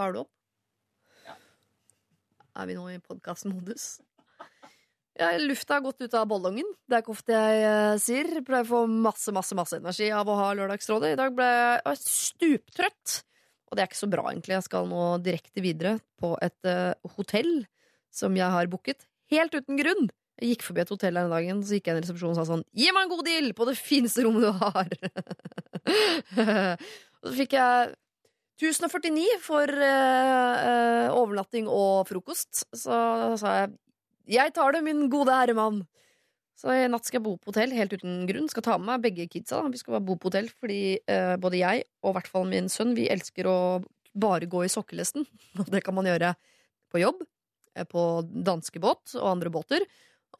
Tar du opp? Ja. Er vi nå i podkastmodus? Ja, lufta har gått ut av ballongen. Det er ikke ofte jeg uh, sier. Pleier å få masse, masse masse energi av å ha Lørdagsrådet. I dag ble jeg stuptrøtt. Og det er ikke så bra, egentlig. Jeg skal nå direkte videre på et uh, hotell som jeg har booket. Helt uten grunn. Jeg gikk forbi et hotell her en dag, så gikk jeg inn i resepsjonen og sa sånn Gi meg en god deal på det fineste rommet du har! og så fikk jeg 1049 for uh, overnatting og frokost. Så sa jeg jeg tar det, min gode herremann. Så i natt skal jeg bo på hotell helt uten grunn. Skal ta med meg begge kidsa. Da. Vi skal bare bo på hotell fordi uh, både jeg og i hvert fall min sønn Vi elsker å bare gå i sokkelesten. Og det kan man gjøre på jobb, på danskebåt og andre båter,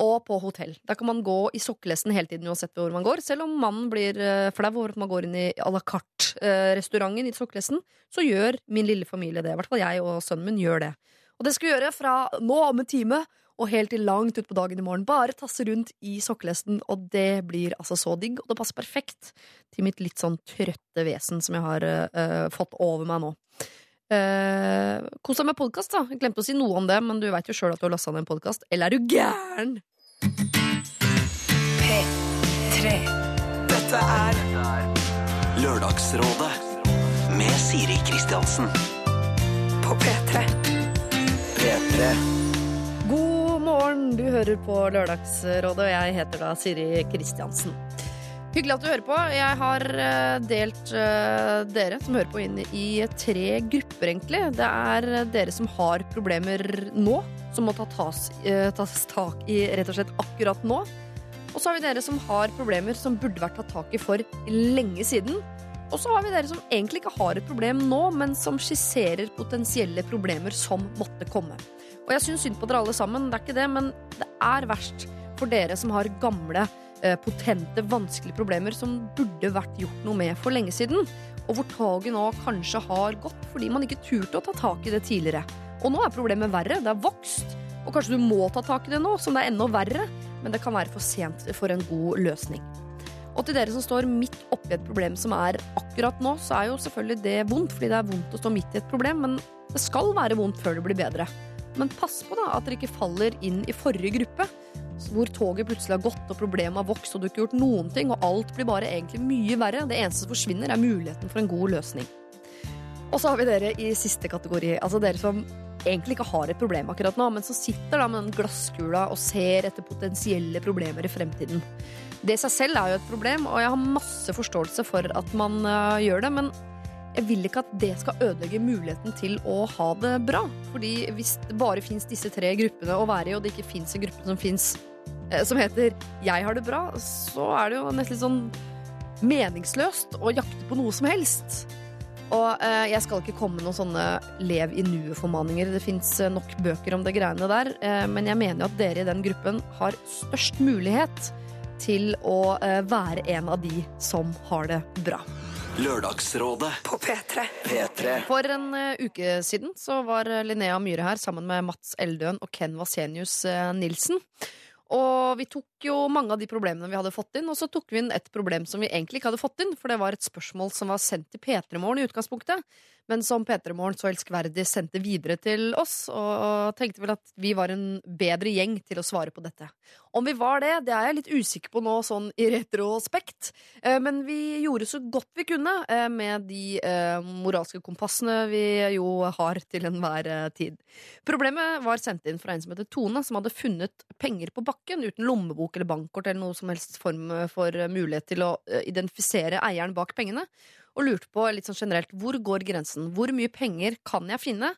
og på hotell. Der kan man gå i sokkelesten hele tiden uansett hvor man går. Selv om mannen blir eh, flau over at man går inn i à la carte-restauranten i sokkelesten, så gjør min lille familie det. I hvert fall jeg og sønnen min gjør det. Og det skal vi gjøre fra nå om en time og helt til langt utpå dagen i morgen. Bare tasse rundt i sokkelesten, og det blir altså så digg. Og det passer perfekt til mitt litt sånn trøtte vesen som jeg har uh, fått over meg nå. Uh, Kos deg med podkast, da. Jeg glemte å si noe om det, men du veit jo sjøl at du har lasta ned en podkast. Eller er du gæren? P3. Dette er Lørdagsrådet med Siri Kristiansen. på P3. P3. God morgen, du hører på Lørdagsrådet, og jeg heter da Siri Kristiansen. Hyggelig at du hører på. Jeg har eh, delt eh, dere som hører på, inn i tre grupper, egentlig. Det er dere som har problemer nå, som må ta tas, eh, tas tak i rett og slett akkurat nå. Og så har vi dere som har problemer som burde vært tatt tak i for lenge siden. Og så har vi dere som egentlig ikke har et problem nå, men som skisserer potensielle problemer som måtte komme. Og jeg syns synd på dere alle sammen, det er ikke det, men det er verst for dere som har gamle, eh, potente, vanskelige problemer som burde vært gjort noe med for lenge siden, og hvor toget nå kanskje har gått fordi man ikke turte å ta tak i det tidligere. Og nå er problemet verre, det er vokst, og kanskje du må ta tak i det nå, som det er enda verre, men det kan være for sent for en god løsning. Og til dere som står midt oppi et problem som er akkurat nå, så er jo selvfølgelig det vondt, fordi det er vondt å stå midt i et problem, men det skal være vondt før det blir bedre. Men pass på da at dere ikke faller inn i forrige gruppe, hvor toget plutselig har gått og problemet har vokst og du ikke gjort noen ting, og alt blir bare egentlig mye verre. Det eneste som forsvinner, er muligheten for en god løsning. Og så har vi dere i siste kategori, altså dere som egentlig ikke har et problem akkurat nå, men som sitter da med den glasskula og ser etter potensielle problemer i fremtiden. Det i seg selv er jo et problem, og jeg har masse forståelse for at man uh, gjør det, men jeg vil ikke at det skal ødelegge muligheten til å ha det bra. Fordi hvis det bare fins disse tre gruppene å være i, og det ikke fins en gruppe som fins som heter 'Jeg har det bra', så er det jo nesten litt sånn meningsløst å jakte på noe som helst. Og eh, jeg skal ikke komme med noen sånne lev i nuet-formaninger. Det fins nok bøker om det greiene der. Eh, men jeg mener jo at dere i den gruppen har størst mulighet til å eh, være en av de som har det bra. Lørdagsrådet. På P3. P3. For en uh, uke siden så var eh, Linnea Myhre her sammen med Mats Eldøen og Ken Vasenius uh, Nilsen. Og vi tok jo mange av de problemene vi hadde fått inn, og så tok vi inn et problem som vi egentlig ikke hadde fått inn, for det var et spørsmål som var sendt til P3 Morgen i utgangspunktet, men som P3 Morgen så elskverdig sendte videre til oss, og tenkte vel at vi var en bedre gjeng til å svare på dette. Om vi var det, det er jeg litt usikker på nå, sånn i retrospekt, eh, men vi gjorde så godt vi kunne eh, med de eh, moralske kompassene vi jo har til enhver tid. Problemet var sendt inn fra en som heter Tone, som hadde funnet penger på bakken uten lommebok eller bankkort eller noe som helst form for mulighet til å eh, identifisere eieren bak pengene, og lurte på litt sånn generelt hvor går grensen? Hvor mye penger kan jeg finne?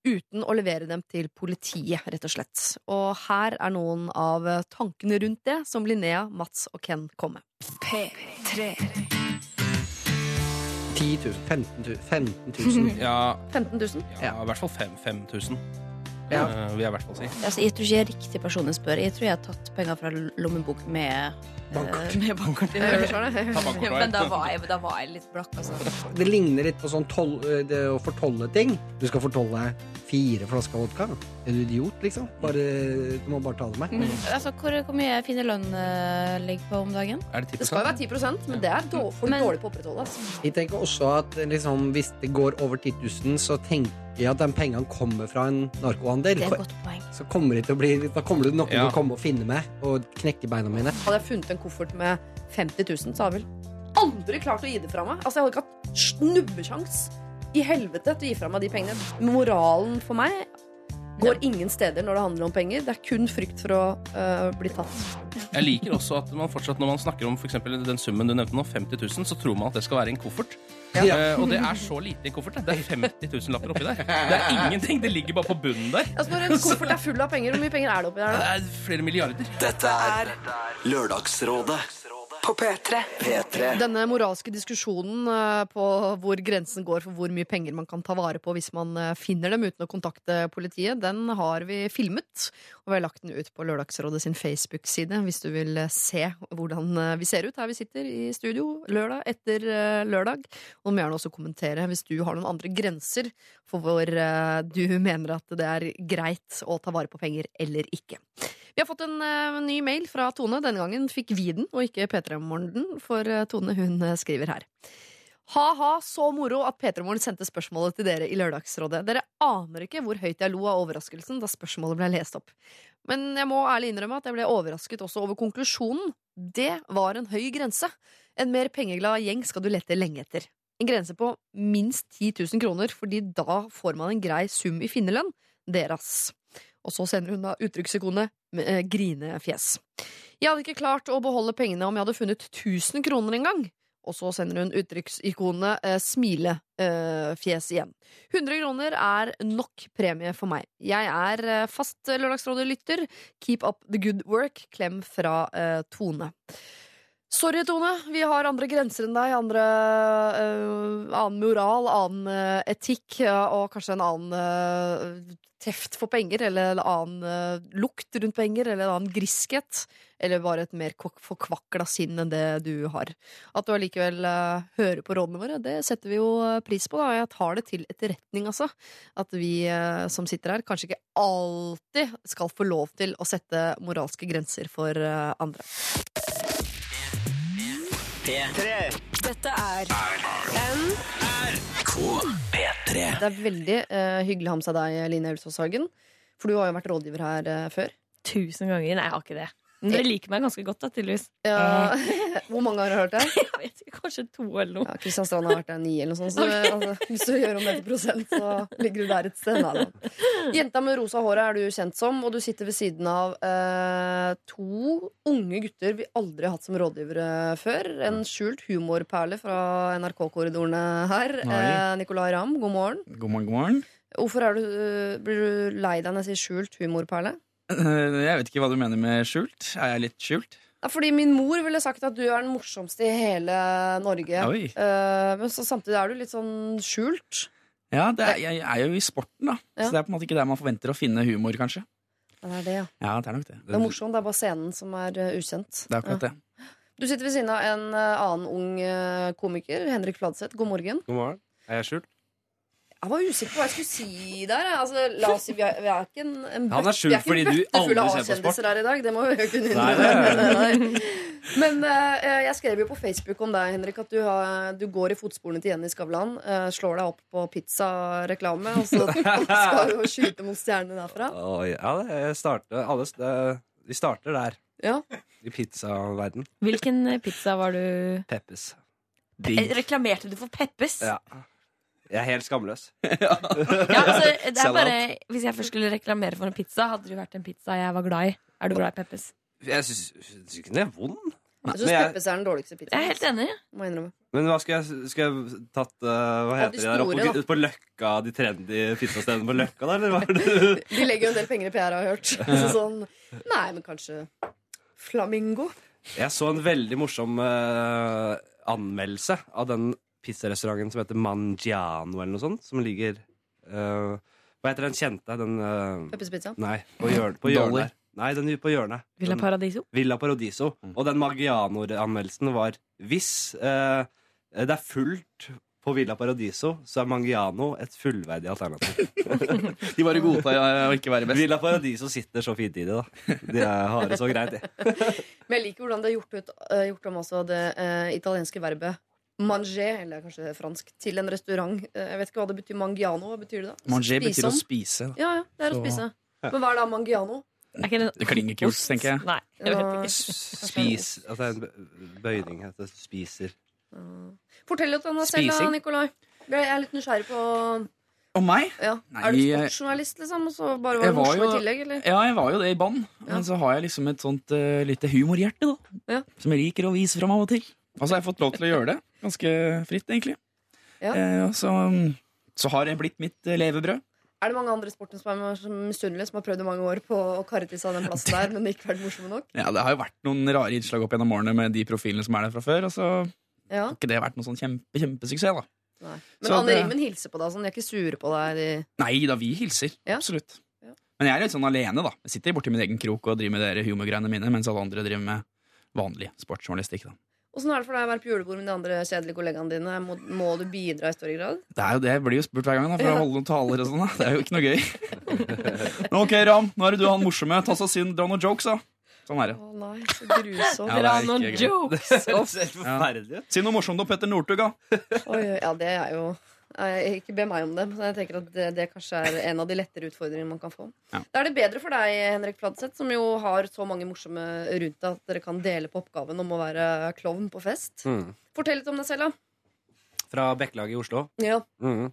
Uten å levere dem til politiet, rett og slett. Og her er noen av tankene rundt det som Linnea, Mats og Ken kom med. P3. 10 000, 15 000, 15 000. Ja, 15 000? ja, i hvert fall fem- 5000, Ja. eh, vil jeg i hvert fall si. Altså, jeg tror ikke jeg er riktig person å spørre. Jeg tror jeg har tatt penger fra lommebok med Bankkort. eh, med bankkort. Ta bankkort, Ja, men da var, jeg, da var jeg litt blakk, altså. Det ligner litt på sånn tol, det å fortolle ting. Du skal fortolle fire flasker vodka. Er du idiot, liksom? Bare, du må bare ta det med. altså hvor, hvor mye finner lønn uh, ligger på om dagen? Er det 10 Det skal jo være 10% men det er dår- for Men- dårlig på å opprettholde. Altså. Jeg tenker også at liksom, hvis det går over 10 000, så tenker jeg at de pengene kommer fra en narkohandel, Det er et godt poeng. så kommer, det til å bli, da kommer det noen til Ja. å komme og finne meg og knekke beina mine. Hadde jeg funnet en koffert med 50 000, så hadde jeg vel aldri klart å gi det fra meg. Altså, jeg hadde ikke hatt snubbesjans i helvete til å gi fra meg de pengene. Moralen for meg går ingen steder når det handler om penger. Det er kun frykt for å øh, bli tatt. Jeg liker også at man fortsatt, når man snakker om for eksempel den summen du nevnte nå, 50 000, så tror man at det skal være en koffert. Ja. Uh, og det er så lite i koffert. det. Er 50 000 lapper oppi der. Det er ingenting. Det ligger bare på bunnen der. Altså, når en koffert er full av penger, hvor mye penger er det oppi der? Det er flere milliarder. Dette er Lørdagsrådet På P3. P3. Denne moralske diskusjonen øh, på hvor grensen går for hvor mye penger man kan ta vare på hvis man øh, finner dem uten å kontakte politiet, den har vi filmet. Og vi har lagt den ut på Lørdagsrådet sin Facebook-side hvis du vil øh, se hvordan vi ser ut her vi sitter i studio lørdag etter lørdag. Og du må gjerne også kommentere hvis du har noen andre grenser for hvor du mener at det er greit å ta vare på penger eller ikke. Vi har fått en uh, ny mail fra Tone. Denne gangen fikk vi den, og ikke P3 Morgen, for uh, Tone hun uh, skriver her. Ha-ha, så moro at P3 Morgen sendte spørsmålet til dere i Lørdagsrådet. Dere aner ikke hvor høyt jeg lo av overraskelsen da spørsmålet ble lest opp. Men jeg må ærlig innrømme at jeg ble overrasket også over konklusjonen. Det var en høy grense. En mer pengeglad gjeng skal du lette lenge etter. En grense på minst 10 000 kroner, fordi da får man en grei sum i finnerlønn. Deres. Og så sender hun da uttrykksikonet med eh, grinefjes. Jeg hadde ikke klart å beholde pengene om jeg hadde funnet 1000 kroner en gang. Og så sender hun uttrykksikonet eh, smilefjes igjen. 100 kroner er nok premie for meg. Jeg er eh, fast Lørdagsrådet-lytter. Keep up the good work. Klem fra eh, Tone. Sorry, Tone. Vi har andre grenser enn deg. Andre, uh, annen moral, annen uh, etikk og kanskje en annen eh, teft for penger. Eller en annen lukt rundt penger, eller en annen griskhet. Eller bare et mer forkvakla sinn enn det du har. At du allikevel hører på rådene våre, det setter vi jo pris på. da. Jeg tar det til etterretning, altså. At vi som sitter her, kanskje ikke alltid skal få lov til å sette moralske grenser for andre. P3. Dette er NRK P3. Det er veldig eh, hyggelig å ha med seg deg, Line Ulsås Hagen. For du har jo vært rådgiver her eh, før. Tusen ganger. Nei, jeg har ikke det. Men dere liker meg ganske godt, da, tydeligvis. Ja, Hvor mange har du hørt det? Jeg vet ikke, Kanskje to eller noe. Ja, Kristian Strand har vært der ni eller noe sånt. Så altså, hvis du gjør om det til prosent, så ligger du der et sted. Da. Jenta med rosa håret er du kjent som, og du sitter ved siden av eh, to unge gutter vi aldri har hatt som rådgivere før. En skjult humorperle fra NRK-korridorene her. Eh, Nicolay Ramm, god morgen. God morgen, god morgen. Hvorfor er du, eh, blir du lei deg når jeg sier skjult humorperle? Eh, Jeg vet ikke hva du mener med skjult. Er jeg litt skjult? Ja, fordi min mor ville sagt at du er den morsomste i hele Norge. Oi. Eh, men så samtidig er du litt sånn skjult. Ja, det er, jeg er jo i sporten, da. Ja. Så det er på en måte ikke der man forventer å finne humor, kanskje. Det er det, ja. Ja, det er nok det. Det er morsomt, det er bare scenen som er eh, ukjent. Det er akkurat det. Du sitter ved siden av en annen ung komiker, Henrik Fladseth. God morgen. God morgen. Er jeg skjult? Jeg var usikker på hva jeg skulle si der. Altså, la oss si, vi er, vi er ikke en, en Han er er ikke fordi en du aldri ser på A-kjendiser her i dag. Det må vi jo kunne Nei, innrømme. Men uh, jeg skrev jo på Facebook om deg, Henrik, at du, har, du går i fotsporene til Jenny Skavlan. Uh, slår deg opp på pizzareklame, og så skal du skyte mot stjernene derfra. Oh, ja, det starter alle, det, Vi starter der. Ja. I pizzaverden. Hvilken pizza var du Peppes. Digg. Reklamerte du for Peppes? Ja. Jeg er helt skamløs. Ja, altså, det er bare, hvis jeg først skulle reklamere for en pizza, hadde det jo vært en pizza jeg var glad i. Er du glad i Peppes? Jeg syns ikke den er vond. Jeg syns Peppes er den dårligste pizzaen. Jeg er helt enig. Må innrømme. Men hva skal jeg, skal jeg tatt uh, Hva heter de store, der oppe på, på Løkka? De trendy pizzastedene på Løkka, da? Eller hva er det? De legger jo en del penger i PR, har jeg hørt. Så sånn, nei, men kanskje Flamingo? Jeg så en veldig morsom uh, anmeldelse av den pizzarestauranten som heter Mangiano, eller noe sånt, som ligger uh, Hva heter den kjente? Den uh, Peppes Pizza? Nei, på hjørnet. På hjørnet. Nei, den på hjørnet. Villa Den- Paradiso. Villa Paradiso. Mm. Og den Magiano-anmeldelsen var Hvis uh, det er fullt på Villa Paradiso, så er Mangiano et fullverdig alternativ. De bare godtar å ikke være best. Villa Paradiso sitter så fint i det, da. De er, har det så greit, de. Men jeg liker hvordan det er gjort, ut, eh, gjort om også det uh, italienske verbet manger, eller kanskje fransk, til en restaurant. Eh, Jeg vet ikke hva det betyr. Mangiano, hva betyr det da? Manger Spise betyr å spise. da. Ja, ja, det er å Så- spise. Men hva er da mangiano? Er det Det klinger kult, tenker jeg. Nei, jeg vet ikke. Spis Altså en bøyning heter spiser. Fortell litt om deg selv, da, Nikolai. Jeg er litt nysgjerrig på om meg? ja. Nei, Er du sportsjournalist, liksom? Og så bare var Jeg var morsom i tillegg, eller? Ja, jeg var jo det i bånn. Ja. Men så har jeg liksom et sånt uh, lite humorhjerte, da. Ja. Som jeg liker å vise fram av og til. Og så har jeg fått lov til å gjøre det. Ganske fritt, egentlig. Ja. Eh, så, så har det blitt mitt eh, levebrød. Er det mange andre i sporten som er misunnelige, som har prøvd i mange år på å karre til seg den plassen der, men ikke vært morsomme nok? Ja, Det har jo vært noen rare innslag opp gjennom årene med de profilene som er der fra før. Og så har ikke det vært noen sånn kjempe, kjempesuksess, da. nei. Men Anne Rimmen hilser på deg, sånn. de er ikke sure på deg? De... Nei da, vi hilser. Ja. Absolutt. Ja. Men jeg er litt sånn alene, da. Jeg sitter borti min egen krok og driver med dere humorgreiene mine, mens alle andre driver med vanlig sportsjournalistikk. da. Åssen er det for deg å være på julebord med de andre kjedelige kollegaene dine? Må, må du bidra i større grad? Det er jo det jeg blir jo spurt hver gang, da, for Ja. å holde noen taler og sånn. Det er jo ikke noe gøy. Men ok, Ram, nå er det du han morsomme. Ta så sin, dra noen jokes, da. Sånn er det. Å nei, så grusomt. Ja, Dra er noen jokes! Det ser helt forferdelig ut. Si noe morsomt om Petter Northug, da. Oi, ja, det er jo Ikke be meg om det, men jeg tenker at det, det kanskje er en av de lettere utfordringene man kan få. Ja. Da er det bedre for deg, Henrik Fladseth, som jo har så mange morsomme rundt deg, at dere kan dele på oppgaven om å være klovn på fest. Mm. Fortell litt om deg selv, da. Fra Bekkelaget i Oslo. Ja, Mm.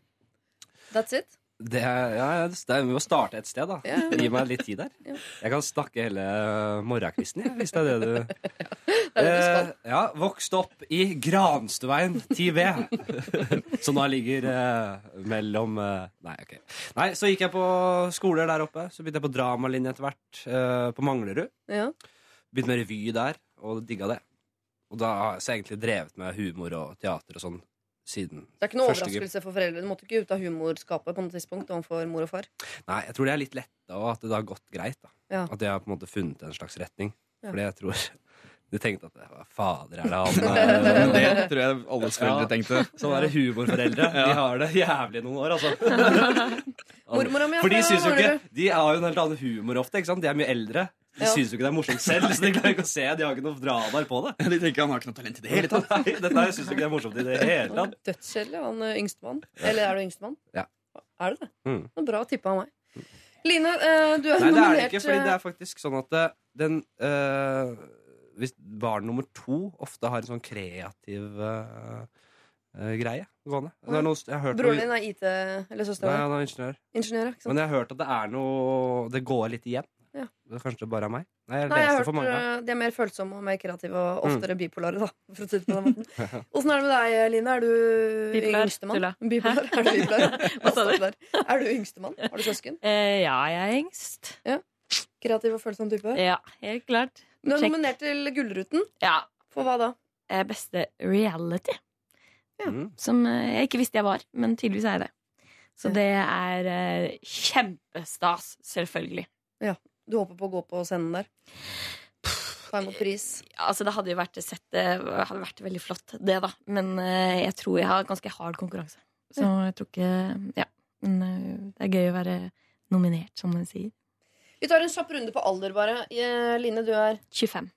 that's it. Det er, ja, det er, vi må starte et sted, da. Ja. Gi meg litt tid der. Ja. Jeg kan snakke hele morgenkvisten, jeg, hvis det er det du Det er. Eh, ja, Vokst opp i Granstveien 10V. Så nå ligger eh, mellom eh, Nei, ok. Nei, Så gikk jeg på skoler der oppe. Så begynte jeg på dramalinje etter hvert, eh, på Manglerud. Ja. Begynte med revy der, og digga det. Og da har jeg egentlig drevet med humor og teater og sånn siden Det er ikke noe første overraskelse for foreldre. Du måtte ikke ut av humorskapet på noe tidspunkt overfor mor og far. Nei, jeg tror det er litt letta, og at det har gått greit. Ja. At jeg har på en måte funnet en slags retning. Ja. Fordi jeg tror De tenkte at hva var fader, er det han Men eh, det tror jeg alles foreldre Ja. tenkte. er det humorforeldre. De har det jævlig noen år, altså. Mormora mi er For de syns jo ikke De har jo en helt annen humor ofte. ikke sant? De er mye eldre. De Ja. syns jo ikke det er morsomt selv, så de klarer ikke å se. De har ikke noe radar på det. De tenker han har ikke noe talent i det hele tatt. Nei, dette her syns jo ikke det er morsomt i det hele tatt. Dødskjedelig, han eh, yngstemann. Eller er du yngstemann? Ja. Er du det? Mm. Det er bra tippa av meg. Line, eh, du er Nei, det er det nominert ikke, fordi det eh, er faktisk sånn at den eh, Hvis barn nummer to ofte har en sånn kreativ uh, uh, greie gående det er noe, jeg har hørt Broren din er IT, eller Nei, søsteren din? han er ingeniør. Ingeniør, ikke sant? Men jeg har hørt at det er noe Det går litt igjen. Ja. Det er kanskje det bare er meg? Nei, jeg Nei, jeg har hørt mange. eh, De er mer følsomme og mer kreative og Mm. oftere bipolare, da. For å si det på den måten. Åssen er det med deg, Line? Er du Bipolar, yngstemann? Bipolar? Er du bipolar? Hva sa du? Der. Er du yngstemann? Har du søsken? Eh, ja, jeg er yngst. Kreativ og følsom type? Ja, helt klart. Du er nominert til Gullruten. Ja. For hva da? eh, Beste reality. Ja. Mm. Som eh, jeg ikke visste jeg var, men tydeligvis er jeg det. Så det er eh, kjempestas, selvfølgelig. Ja. Du håper på å gå på scenen der? Ta imot pris? Altså, det hadde jo vært sett Det hadde vært veldig flott, det, da. Men jeg tror jeg har ganske hard konkurranse. Så jeg tror ikke Ja. Men det er gøy å være nominert, som man sier. Vi tar en kjapp runde på alder, bare. Eh, Line, du er 25.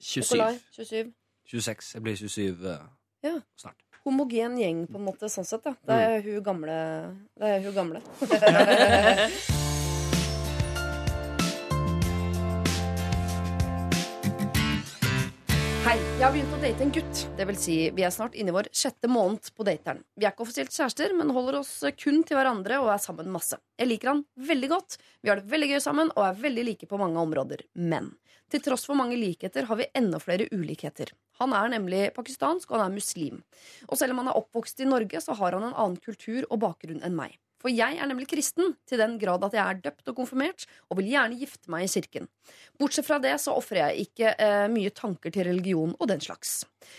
27. Nikolai, 27. 26. Jeg blir 27 eh, Ja. snart. Homogen gjeng, på en måte, sånn sett. da Det er hun gamle. Det er hun gamle. jeg har begynt å date en gutt. Det vil si, vi er snart inne i vår sjette måned på dateren. Vi er ikke offisielt kjærester, men holder oss kun til hverandre og er sammen masse. Jeg liker han veldig godt, vi har det veldig gøy sammen og er veldig like på mange områder. Men til tross for mange likheter har vi enda flere ulikheter. Han er nemlig pakistansk, og han er muslim. Og selv om han er oppvokst i Norge, så har han en annen kultur og bakgrunn enn meg. For jeg er nemlig kristen, til den grad at jeg er døpt og konfirmert, og vil gjerne gifte meg i kirken. Bortsett fra det så ofrer jeg ikke eh, mye tanker til religion og den slags.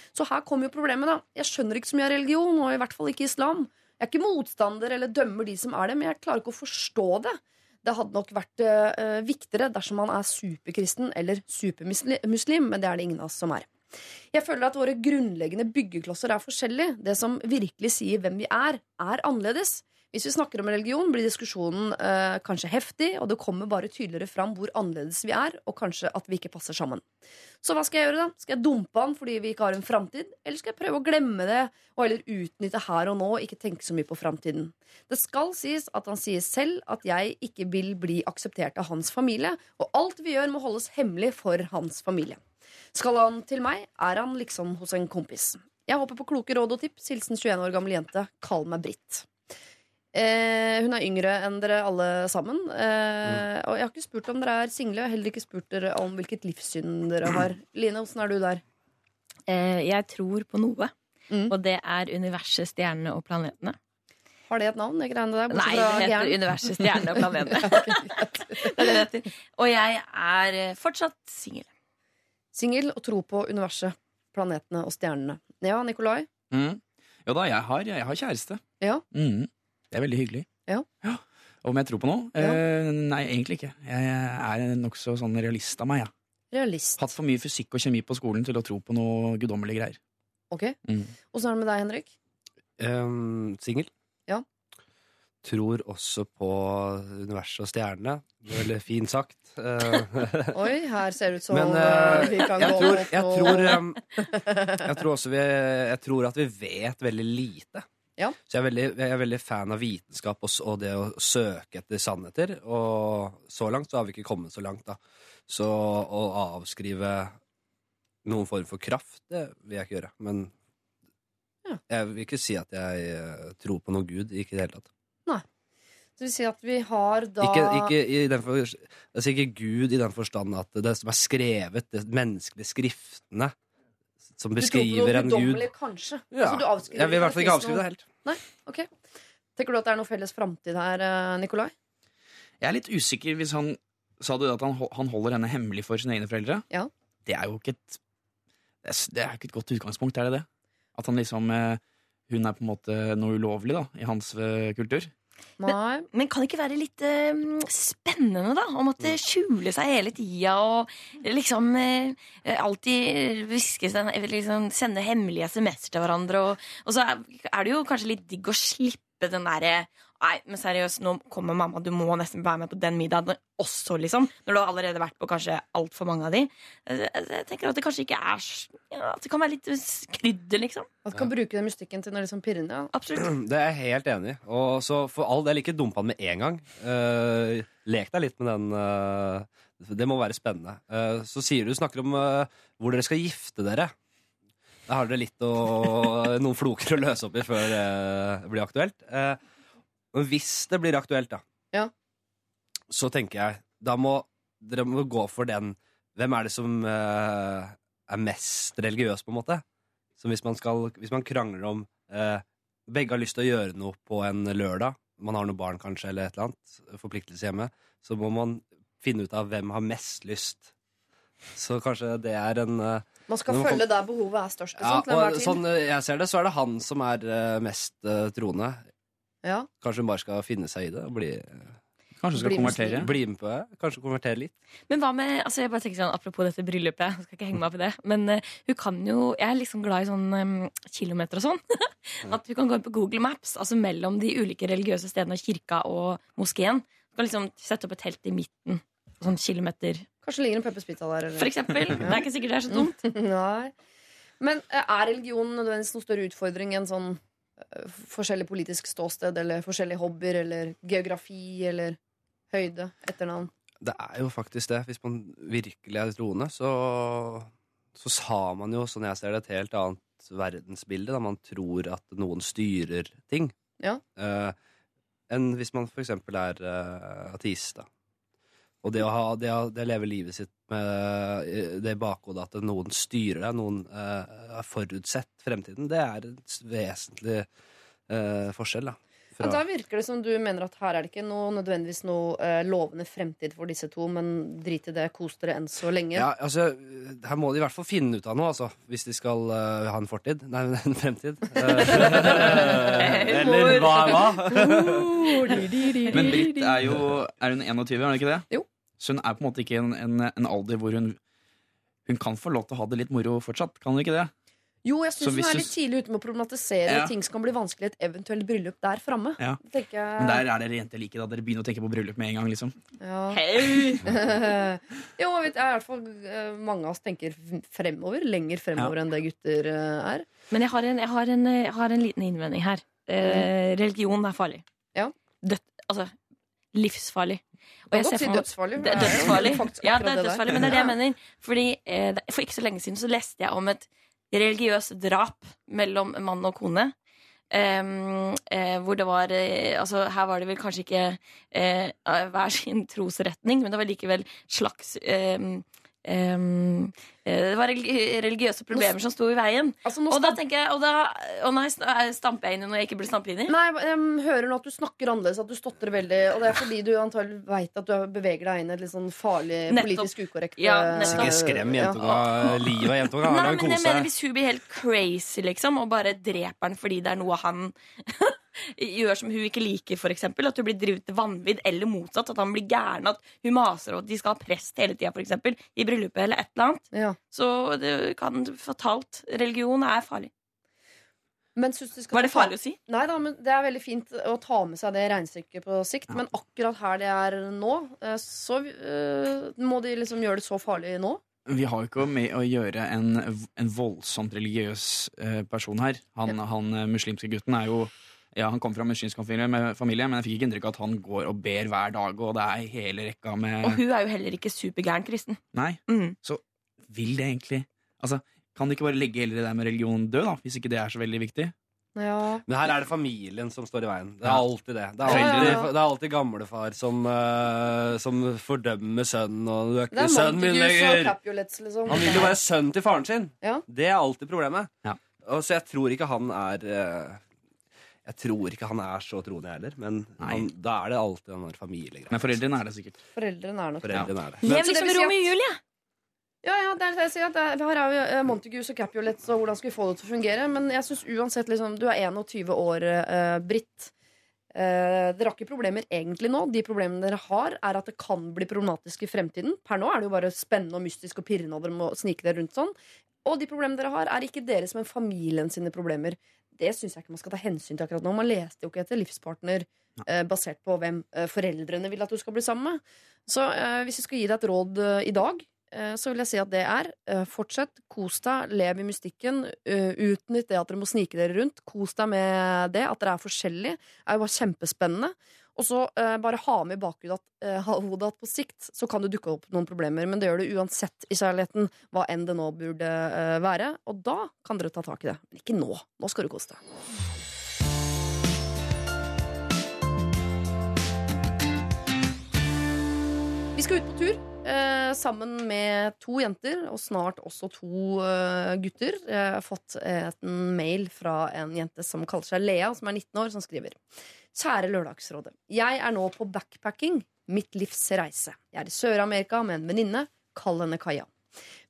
Så her kommer jo problemet, da. Jeg skjønner ikke så mye av religion, og i hvert fall ikke islam. Jeg er ikke motstander eller dømmer de som er det, men jeg klarer ikke å forstå det. Det hadde nok vært eh, viktigere dersom man er superkristen eller supermuslim, men det er det ingen av oss som er. Jeg føler at våre grunnleggende byggeklosser er forskjellige. Det som virkelig sier hvem vi er, er annerledes. Hvis vi snakker om religion, blir diskusjonen eh, kanskje heftig, og det kommer bare tydeligere fram hvor annerledes vi er, og kanskje at vi ikke passer sammen. Så hva skal jeg gjøre, da? Skal jeg dumpe han fordi vi ikke har en framtid? Eller skal jeg prøve å glemme det, og heller utnytte her og nå, og ikke tenke så mye på framtiden? Det skal sies at han sier selv at jeg ikke vil bli akseptert av hans familie, og alt vi gjør må holdes hemmelig for hans familie. Skal han til meg, er han liksom hos en kompis. Jeg håper på kloke råd og tips. Hilsen 21 år gammel jente. Kall meg Britt. Eh, hun er yngre enn dere alle sammen. Eh, Og jeg har ikke spurt om dere er single. Jeg har heller ikke spurt dere om hvilket livssyn dere har. Line, åssen er du der? Eh, jeg tror på noe, Mm. og det er universet, stjernene og planetene. Har det et navn? det greiene der? Nei, det heter gæren? universet, stjernene og planetene. Og jeg er eh, fortsatt singel. Singel og tro på universet, planetene og stjernene. Ja, Nikolai? Mm. Ja da, jeg har, jeg har kjæreste. Ja. Mm. Det er veldig hyggelig. Ja. Om jeg tror på noe? Ja. Eh, nei, egentlig ikke. Jeg er nokså sånn realist av meg. Ja. Realist. Hatt for mye fysikk og kjemi på skolen til å tro på noe guddommelige greier. Ok. Mm. Åssen er det med deg, Henrik? Um, Singel. Ja. Tror også på universet og stjernene. Det er Veldig fint sagt. Eh, Oi, her ser det ut som Men eh, eh, vi kan jeg, gå tror, jeg, tror, um, jeg tror også vi Jeg tror at vi vet veldig lite. Ja. Så jeg er, veldig, jeg er veldig fan av vitenskap og, og det å søke etter sannheter. Og så langt så har vi ikke kommet så langt, da. Så å avskrive noen form for kraft, det vil jeg ikke gjøre. Men Ja. jeg vil ikke si at jeg eh, tror på noe gud. Ikke i det hele tatt. Nei. Det vil si at vi har da Ikke, ikke, i den for, altså ikke Gud i den forstand at det som er skrevet, de menneskelige skriftene som beskriver en gud kanskje? Ja. Altså, du avskriver Jeg vil i hvert fall ikke avskrevet avskrive det helt. Nei, ok Tenker du at det er noe felles framtid her, eh, Nikolai? Jeg er litt usikker hvis han Sa du at han, han holder henne hemmelig for sine egne foreldre? Ja. Det er jo ikke et Det er, det er ikke et godt utgangspunkt, er det det? At han liksom eh, Hun er på en måte noe ulovlig, da, i hans eh, kultur. Nei. Men kan det ikke være litt eh, spennende, da? Å måtte skjule seg hele tida og liksom eh, alltid hviske seg liksom, Sende hemmelige SMS til hverandre. Og, og så er, er det jo kanskje litt digg å slippe den derre Nei, men seriøst, nå kommer mamma, du må nesten være med på den middagen også, liksom. Når du har allerede vært på kanskje altfor mange av de. Jeg, jeg tenker at det kanskje ikke er ja, At det kan være litt krydder, liksom. At du kan bruke den mystikken til noe liksom pirrende. Ja. Absolutt. Det er jeg helt enig i. Og så for all del, ikke dump han med en gang. Uh, lek deg litt med den. Uh, det må være spennende. Uh, så sier du snakker om eh, hvor dere skal gifte dere. Da har dere litt å, noen floker å løse opp i før eh, det blir aktuelt. Eh, men hvis det blir aktuelt, da, Ja. så tenker jeg da må dere må gå for den Hvem er det som uh, er mest religiøs, på en måte? Så hvis man, skal, hvis man krangler om uh, Begge har lyst til å gjøre noe på en lørdag, man har noen barn kanskje, eller et eller annet, forpliktelse hjemme, så må man finne ut av hvem har mest lyst. Så kanskje det er en uh, Man skal man følge der behovet er størst. ja, og. Sånn jeg ser det, så er det han som er uh, mest uh, troende. Ja. Kanskje hun bare skal finne seg i det og bli, Kanskje skal Bli konvertere? bli med på det. Kanskje konvertere litt. Men hva med, altså jeg bare tenker sånn, Apropos dette bryllupet, jeg skal ikke henge meg opp i det. Men uh, hun kan jo Jeg er liksom glad i sånn um, kilometer og sånn. At hun kan gå inn på Google Maps, altså mellom de ulike religiøse stedene, kirka og moskeen. Du kan liksom sette opp et telt i midten. Sånn kilometer, Kanskje ligger en Peppers Pizza der. Eller? for eksempel. Det er ikke sikkert det er så dumt. Nei. Men eh, er religion nødvendigvis noen større utfordring enn sånn forskjellig politisk ståsted eller forskjellige hobbyer eller geografi eller høyde, etternavn? Det er jo faktisk det. Hvis man virkelig er troende, så, så sa man jo, sånn jeg ser det, et helt annet verdensbilde. Da man tror at noen styrer ting. Ja. Eh, enn hvis man for eksempel er eh, ateist. Da. Og det å, ha, det, å, det å leve livet sitt med eh, det bakhodet at noen styrer deg, noen eh, har forutsett fremtiden, det er en vesentlig uh, forskjell. Da. Fra... da virker det som du mener at her er det ikke noe, nødvendigvis noe eh, lovende fremtid for disse to, men drit i det, kos dere enn så lenge. Ja, altså, her må de i hvert fall finne ut av noe, altså, hvis de skal uh, ha en fortid. Nei, en fremtid. Eh, Eller hva, hva? Men Britt er jo Er hun 21, er hun ikke det? Jo. Så hun er på en måte ikke i en, en, en alder hvor hun Hun kan få lov til å ha det litt moro fortsatt, kan hun ikke det? Jo, jeg syns hun er litt tidlig ute med å problematisere Ja. ting som kan bli vanskelig i et eventuelt bryllup der framme. Ja. Jeg. Men der er dere jenter like, da. Dere begynner å tenke på bryllup med en gang, liksom. Ja. Hei! jo, jeg vet, jeg, i hvert fall eh, mange av oss tenker fremover. Lenger fremover enn det gutter eh, er. Men jeg har en, jeg har en, jeg har en liten innvending her. Eh, religion er farlig. Ja. Død, altså livsfarlig. Og jeg ser for dødsfarlig. Det dødsfarlig. Ja, det er dødsfarlig, men det er det jeg mener. Fordi eh, For ikke så lenge siden så leste jeg om et religiøst drap mellom mann og kone. Um, uh, hvor det var uh, Altså, her var det vel kanskje ikke uh, hver sin trosretning, men det var likevel slags em, eh, Det var religiøse problemer som sto i veien. Altså, Og da tenker jeg Og da Å nei, stamper jeg inn i noe jeg ikke burde stampe inn i? Nei, jeg hører nå at du snakker annerledes, at du stotrer veldig. Og det er fordi du antagelig veit at du beveger deg inn i et litt sånn farlig, Nettopp. politisk ukorrekt Ja, eh. Ikke skrem ja. jentunga. Livet av jentunga. Nei, men jeg mener. Hvis hun blir helt crazy liksom og bare dreper han fordi det er noe han gjør som hun ikke liker, eksempel, at hun blir drevet til vanvidd, eller motsatt, at han blir gæren, at hun maser og at de skal ha prest hele tida, eksempel, i bryllupet eller et eller annet, Ja. så det kan fatalt Religion er farlig. Men du skal Var det farlig å si? Nei da, men det er veldig fint å ta med seg det regnestykket på sikt. Men akkurat her det er nå, eh, så uh, må de liksom gjøre det så farlig nå. Vi har jo ikke med å gjøre en, en voldsomt religiøs eh, person her. Han, han eh, muslimske gutten er jo ja, Han kommer fra muslimsk familie, med familie, men jeg fikk ikke inntrykk av at han går og ber hver dag, og det er hele rekka med Og hun er jo heller ikke supergæren kristen. Nei. Mm. Så vil det egentlig Altså, kan de ikke bare legge hele det der med religion død, da? Hvis ikke det er så veldig viktig? Ja. Men her er det familien som står i veien. Det er alltid det. Det er Ja, ja, alltid, ja. er alltid gamlefar som, uh, som fordømmer sønnen. Og du er Det ikke sønnen min lenger. Liksom. Han vil jo være sønnen til faren sin. Ja. Det er alltid problemet. Ja. Og så jeg tror ikke han er eh, Jeg tror ikke han er så troende, jeg heller. Men han, da er det alltid den der familiegreia. Men foreldrene er det sikkert. Foreldrene er nok det. Foreldrene er det. Lev liksom Romeo og Julie. Ja, ja, det er det jeg sier. at Det er, her er jo eh, Montagues og Capulets og hvordan skal vi få det til å fungere. Men jeg syns uansett liksom, Du er 21 år, uh, Britt. Eh, dere har ikke problemer egentlig nå. De problemene dere har, er at det kan bli problematisk i fremtiden. Per nå er det jo bare spennende og mystisk og pirrende, og dere må snike dere rundt sånn. Og de problemene dere har, er ikke deres, men familien sine problemer. Det syns jeg ikke man skal ta hensyn til akkurat nå. Man leste jo ikke etter livspartner eh, basert på hvem eh, foreldrene vil at du skal bli sammen med. Så eh, hvis jeg skal gi deg et råd eh, i dag, eh, så vil jeg si at det er eh, fortsett, kos deg, lev i mystikken. Utnytt det at dere må snike dere rundt. Kos deg med det. At dere er forskjellige, er jo bare kjempespennende. Og så eh, bare ha med i bakhodet at, eh, på sikt så kan det dukke opp noen problemer. Men det gjør det uansett i kjærligheten, hva enn det nå burde eh, være. Og da kan dere ta tak i det. Men ikke nå. Nå skal du kose deg. Vi skal ut på tur eh, sammen med to jenter, og snart også to eh, gutter. Jeg har fått en mail fra en jente som kaller seg Lea, som er 19 år, som skriver Kjære Lørdagsrådet. Jeg er nå på backpacking. Mitt livs reise. Jeg er i Sør-Amerika med en venninne. Kall henne Kaja.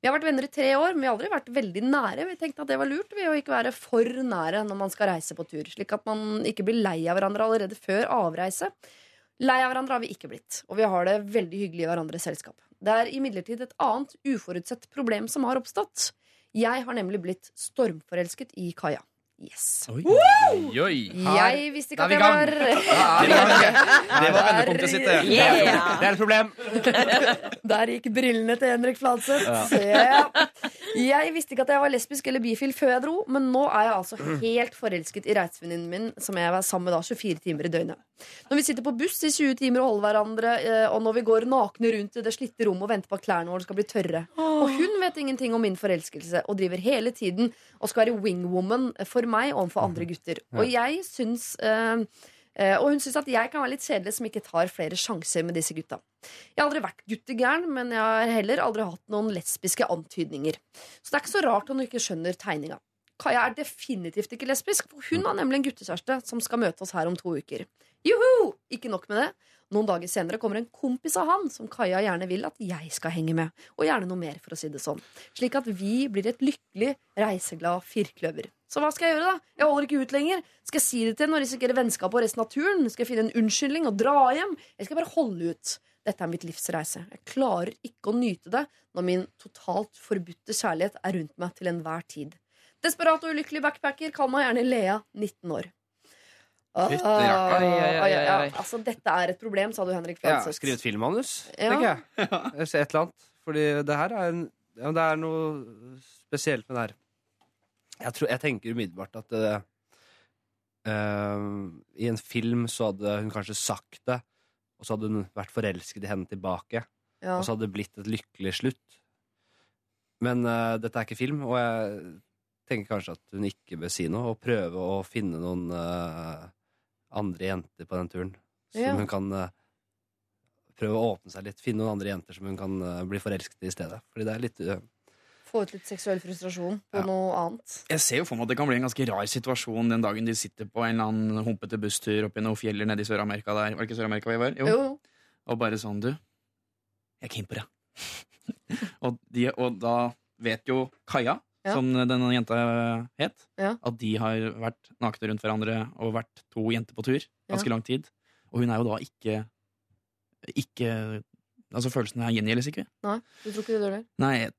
Vi har vært venner i tre år, men vi har aldri vært veldig nære. Vi tenkte at det var lurt ved å ikke være for nære når man skal reise på tur. Slik at man ikke blir lei av hverandre allerede før avreise. Lei av hverandre har vi ikke blitt, og vi har det veldig hyggelig i hverandres selskap. Det er imidlertid et annet uforutsett problem som har oppstått. Jeg har nemlig blitt stormforelsket i Kaja. Yes. Oi, oi. Jeg visste ikke at jeg var. Det var vendepunktet sitt, det. Yeah. Det er et problem. Der gikk brillene til Henrik Fladseth. Ja. jeg. Jeg visste ikke at jeg var lesbisk eller bifil før jeg dro, men nå er jeg altså helt forelsket i reisevenninnen min, som jeg var sammen med da 24 timer i døgnet. Når vi sitter på buss i 20 timer og holder hverandre, eh, og når vi går nakne rundt i det slitte rommet og venter på at klærne våre skal bli tørre. Og hun vet ingenting om min forelskelse og driver hele tiden og skal være wingwoman for meg overfor andre gutter. Og jeg syns eh, Uh, og hun syns at jeg kan være litt kjedelig som ikke tar flere sjanser med disse gutta. Jeg har aldri vært guttegæren, men jeg har heller aldri hatt noen lesbiske antydninger. Så det er ikke så rart hun ikke skjønner tegninga. Kaja er definitivt ikke lesbisk, for hun har nemlig en guttekjæreste som skal møte oss her om to uker. Juhu! Ikke nok med det. Noen dager senere kommer en kompis av han som Kaja gjerne vil at jeg skal henge med. Og gjerne noe mer, for å si det sånn. Slik at vi blir et lykkelig, reiseglad firkløver. Så hva skal jeg gjøre, da? Jeg holder ikke ut lenger. Skal jeg si det til henne og risikere vennskap og resten av turen? Skal jeg finne en unnskyldning og dra hjem? Eller skal jeg bare holde ut? Dette er mitt livs reise. Jeg klarer ikke å nyte det når min totalt forbudte kjærlighet er rundt meg til enhver tid. Desperat og ulykkelig backpacker. Kall meg gjerne Lea, 19 år. Ah, oi, ja. Altså, dette er et problem, sa du, Henrik Ja, Fladseth. skrive et filmmanus, Ja. tenker jeg. Et eller annet. Fordi det her er, en, ja, det er noe spesielt med det her. Jeg, tror, jeg tenker umiddelbart at det, eh, i en film så hadde hun kanskje sagt det, og så hadde hun vært forelsket i henne tilbake, Ja. og så hadde det blitt et lykkelig slutt. Men eh, dette er ikke film, og jeg tenker kanskje at hun ikke bør si noe, og prøve å finne noen eh, andre jenter på den turen. Som Ja. hun kan eh, prøve å åpne seg litt. Finne noen andre jenter som hun kan eh, bli forelsket i i stedet. Fordi det er litt eh, Få ut litt seksuell frustrasjon på Ja. noe annet. Jeg ser jo for meg at det kan bli en ganske rar situasjon den dagen de sitter på en eller annen humpete busstur oppi noen fjeller nede i Sør-Amerika der. Var det ikke Sør-Amerika vi var? Jo, jo. Og bare sånn, du, jeg er keen på det. og, de, og da vet jo Kaja, Ja. som denne jenta het, Ja. at de har vært nakne rundt hverandre og vært to jenter på tur ganske Ja. lang tid. Og hun er jo da ikke ikke Altså, følelsene her gjengjeldes ikke. Nei, du tror ikke det dør der? Nei,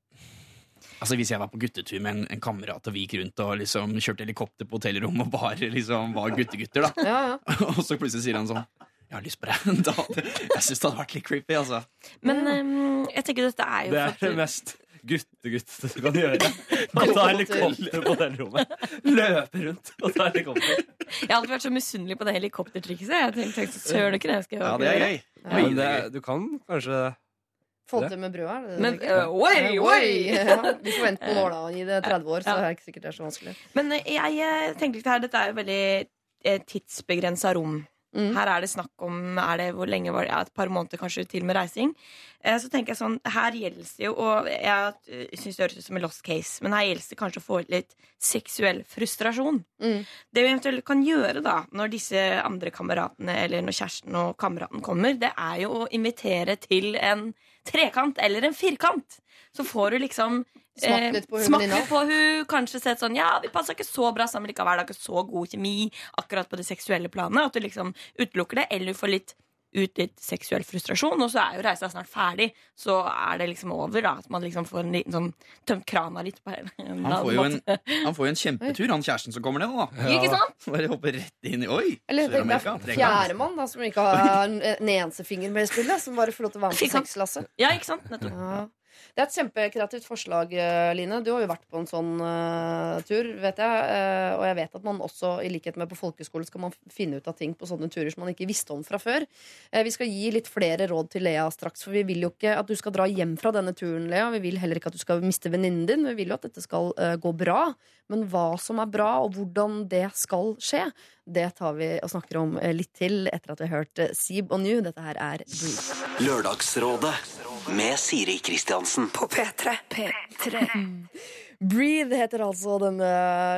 altså hvis jeg var på guttetur med en, en kamerat og vi gikk rundt og liksom kjørte helikopter på hotellrommet og bare liksom var guttegutter, da. Ja, ja. og så plutselig sier han sånn Jeg har lyst på deg. Da, jeg syns det hadde vært litt creepy, altså. Men um, jeg tenker dette er jo Det er det mest guttegutt du kan gjøre. Å ta helikopter på det rommet. Løpe rundt og ta helikopter. Jeg har alltid vært så misunnelig på det helikoptertrikset. Jeg tenkte, tenkte søren ikke det jeg skal gjøre. Ja, det er gøy. Ja. Men det, du kan kanskje Få Det. til med brødet, det det? Men uh, oi, oi! Ja, vi får vente noen år, da. i det 30 år, så Ja. er det ikke sikkert det er så vanskelig. Men eh, jeg tenker litt her, dette er jo veldig tidsbegrensa rom. Mm. Her er det snakk om er det, hvor lenge var det, ja, et par måneder kanskje til med reising. Eh, så tenker jeg sånn, Her gjelder det jo Og jeg syns det høres ut som en lost case, men her gjelder det kanskje å få litt seksuell frustrasjon. Mm. Det vi eventuelt kan gjøre da når disse andre kameratene eller når kjæresten og kameraten kommer, det er jo å invitere til en trekant eller en firkant. Så får du liksom Smakt litt på hun smak litt på hun Kanskje sett sånn Ja, vi passer ikke så bra sammen likevel. Det er ikke så god kjemi akkurat på det seksuelle planet. At du liksom utelukker det, eller du får litt ut litt seksuell frustrasjon, og så er jo reisa snart ferdig. Så er det liksom over, da. At man liksom får en liten sånn tømt krana litt på en Han får jo en, han får jo en kjempetur, han kjæresten som kommer ned, da. Ikke sant? Bare hopper rett inn i Oi! Sør-Amerika, fjerdemann, da, som ikke har en en eneste finger med i spillet. Som bare får lov til å være med på sexlasset. Ja, ikke sant? Nettopp. Ja. Det er et kjempekreativt forslag, eh, Line. Du har jo vært på en sånn uh, tur, vet jeg. Uh, og jeg vet at man også, i likhet med på folkeskole, skal man finne ut av ting på sånne turer som man ikke visste om fra før. Uh, vi skal gi litt flere råd til Lea straks, for vi vil jo ikke at du skal dra hjem fra denne turen, Lea. Vi vil heller ikke at du skal miste venninnen din. Vi vil jo at dette skal gå bra. Men hva som er bra, og hvordan det skal skje, det tar vi og snakker om litt til etter at vi har hørt Seeb og New. Dette her er. Lørdagsrådet med Siri Kristiansen. På P3. P3. Breathe heter altså denne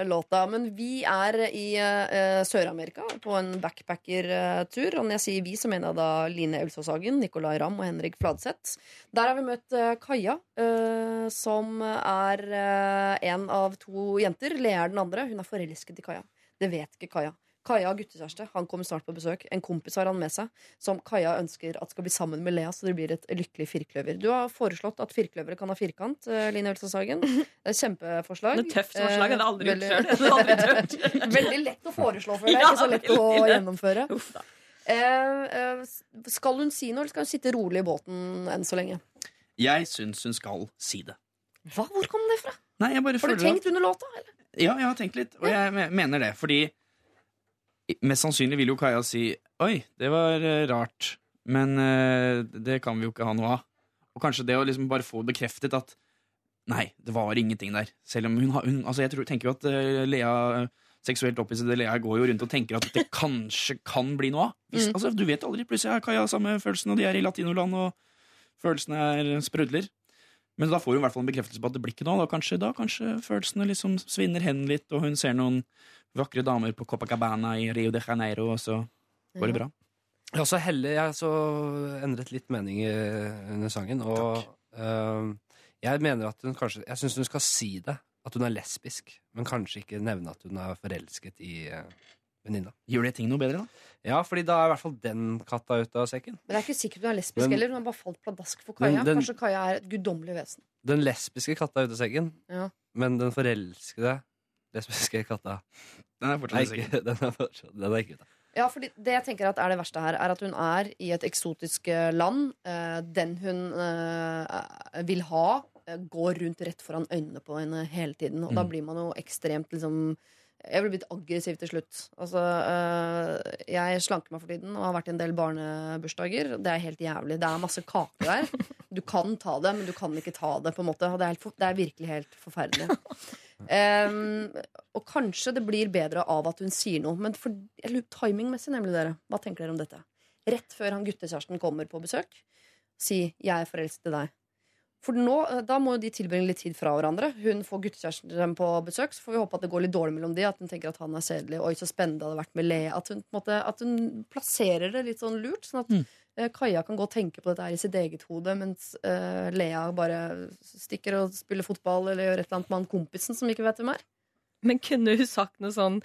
låta. Men vi er i uh, Sør-Amerika på en backpackertur. Og når jeg sier vi, så mener jeg da Line Elsåshagen, Nicolay Ramm og Henrik Fladseth. Der har vi møtt uh, Kaja, uh, som er eh, en av to jenter. Lea er den andre. Hun er forelsket i Kaja. Det vet ikke Kaja. Kaja har guttekjæreste. Han kommer snart på besøk. En kompis har han med seg, som Kaja ønsker at skal bli sammen med Lea, så det blir et lykkelig firkløver. Du har foreslått at firkløvere kan ha firkant, eh, Line Elsåshagen. Det er et kjempeforslag. Det er tøft forslag. Jeg hadde aldri Eh, gjort sjøl. Veldig lett å foreslå, for deg, Ikke så lett å gjennomføre. Uff da. Eh, eh, skal hun si noe, eller skal hun sitte rolig i båten enn så lenge? Jeg syns hun skal si det. Hva? Hvor kom det fra? Nei, jeg bare Har du tenkt under låta? Eller? Ja, jeg har tenkt litt, og jeg mener det. Fordi mest sannsynlig vil jo Kaja si Oi, det var eh, rart, men eh, det kan vi jo ikke ha noe av. Og kanskje det å liksom bare få bekreftet at Nei, det var ingenting der. Selv om hun har hun, Altså, jeg tror, tenker jo at eh, Lea seksuelt opphissede Lea går jo rundt og tenker at det kanskje kan bli noe av. Hvis, Mm. altså, du vet aldri. Plutselig har Kaja samme følelsen, og de er i latinoland, og følelsene er sprudler. Men da får hun i hvert fall en bekreftelse på at det blir ikke noe. Da kanskje, da kanskje følelsene liksom svinner hen litt, og hun ser noen vakre damer på Copacabana i Rio de Janeiro, og så går det bra. Jeg har også heller jeg har så endret litt mening i- under sangen. Og uh, jeg mener at hun kanskje Jeg syns hun skal si det. At hun er lesbisk. Men kanskje ikke nevne at hun er forelsket i uh, venninna. Gjør det ting noe bedre, da? Ja, fordi da er i hvert fall den katta ute av sekken. Men det er ikke sikkert hun er lesbisk Men- heller. Hun har bare falt pladask for Kaja. Den- Kanskje Kaja er et guddommelig vesen. Den lesbiske katta er ute av sekken, Ja. men den forelskede lesbiske katta. Den er fortsatt ikke, den er fortsatt Den er ikke ute. Ja, fordi det jeg tenker at er det verste her, er at hun er i et eksotisk eh, land. Eh, den hun eh, vil ha, går rundt rett foran øynene på henne hele tiden. Og da Mm. blir man jo ekstremt liksom Jeg blir blitt aggressiv til slutt. Altså, eh, jeg slanker meg for tiden og har vært i en del barnebursdager. Det er helt jævlig. Det er masse kake der. Du kan ta det, men du kan ikke ta det. på en måte Og det er, helt, det er virkelig helt forferdelig. Em, og kanskje det blir bedre av at hun sier noe. Men for, timingmessig, nemlig dere. Hva tenker dere om dette? Rett før han guttekjæresten kommer på besøk, si 'jeg er forelsket i deg'. For nå, eh, Da må de tilbringe litt tid fra hverandre. Hun får guttekjæresten på besøk, så får vi håpe at det går litt dårlig mellom de. At hun tenker at han er sedelig. Oi, så spennende det hadde vært med Lea. At hun, måte, at hun plasserer det litt sånn lurt. Sånn at Mm. Eh, Kaja kan gå og tenke på dette her i sitt eget hode, mens uh, Lea bare stikker og spiller fotball eller gjør et eller annet med han kompisen som ikke vet hvem er. Men kunne hun sagt noe sånn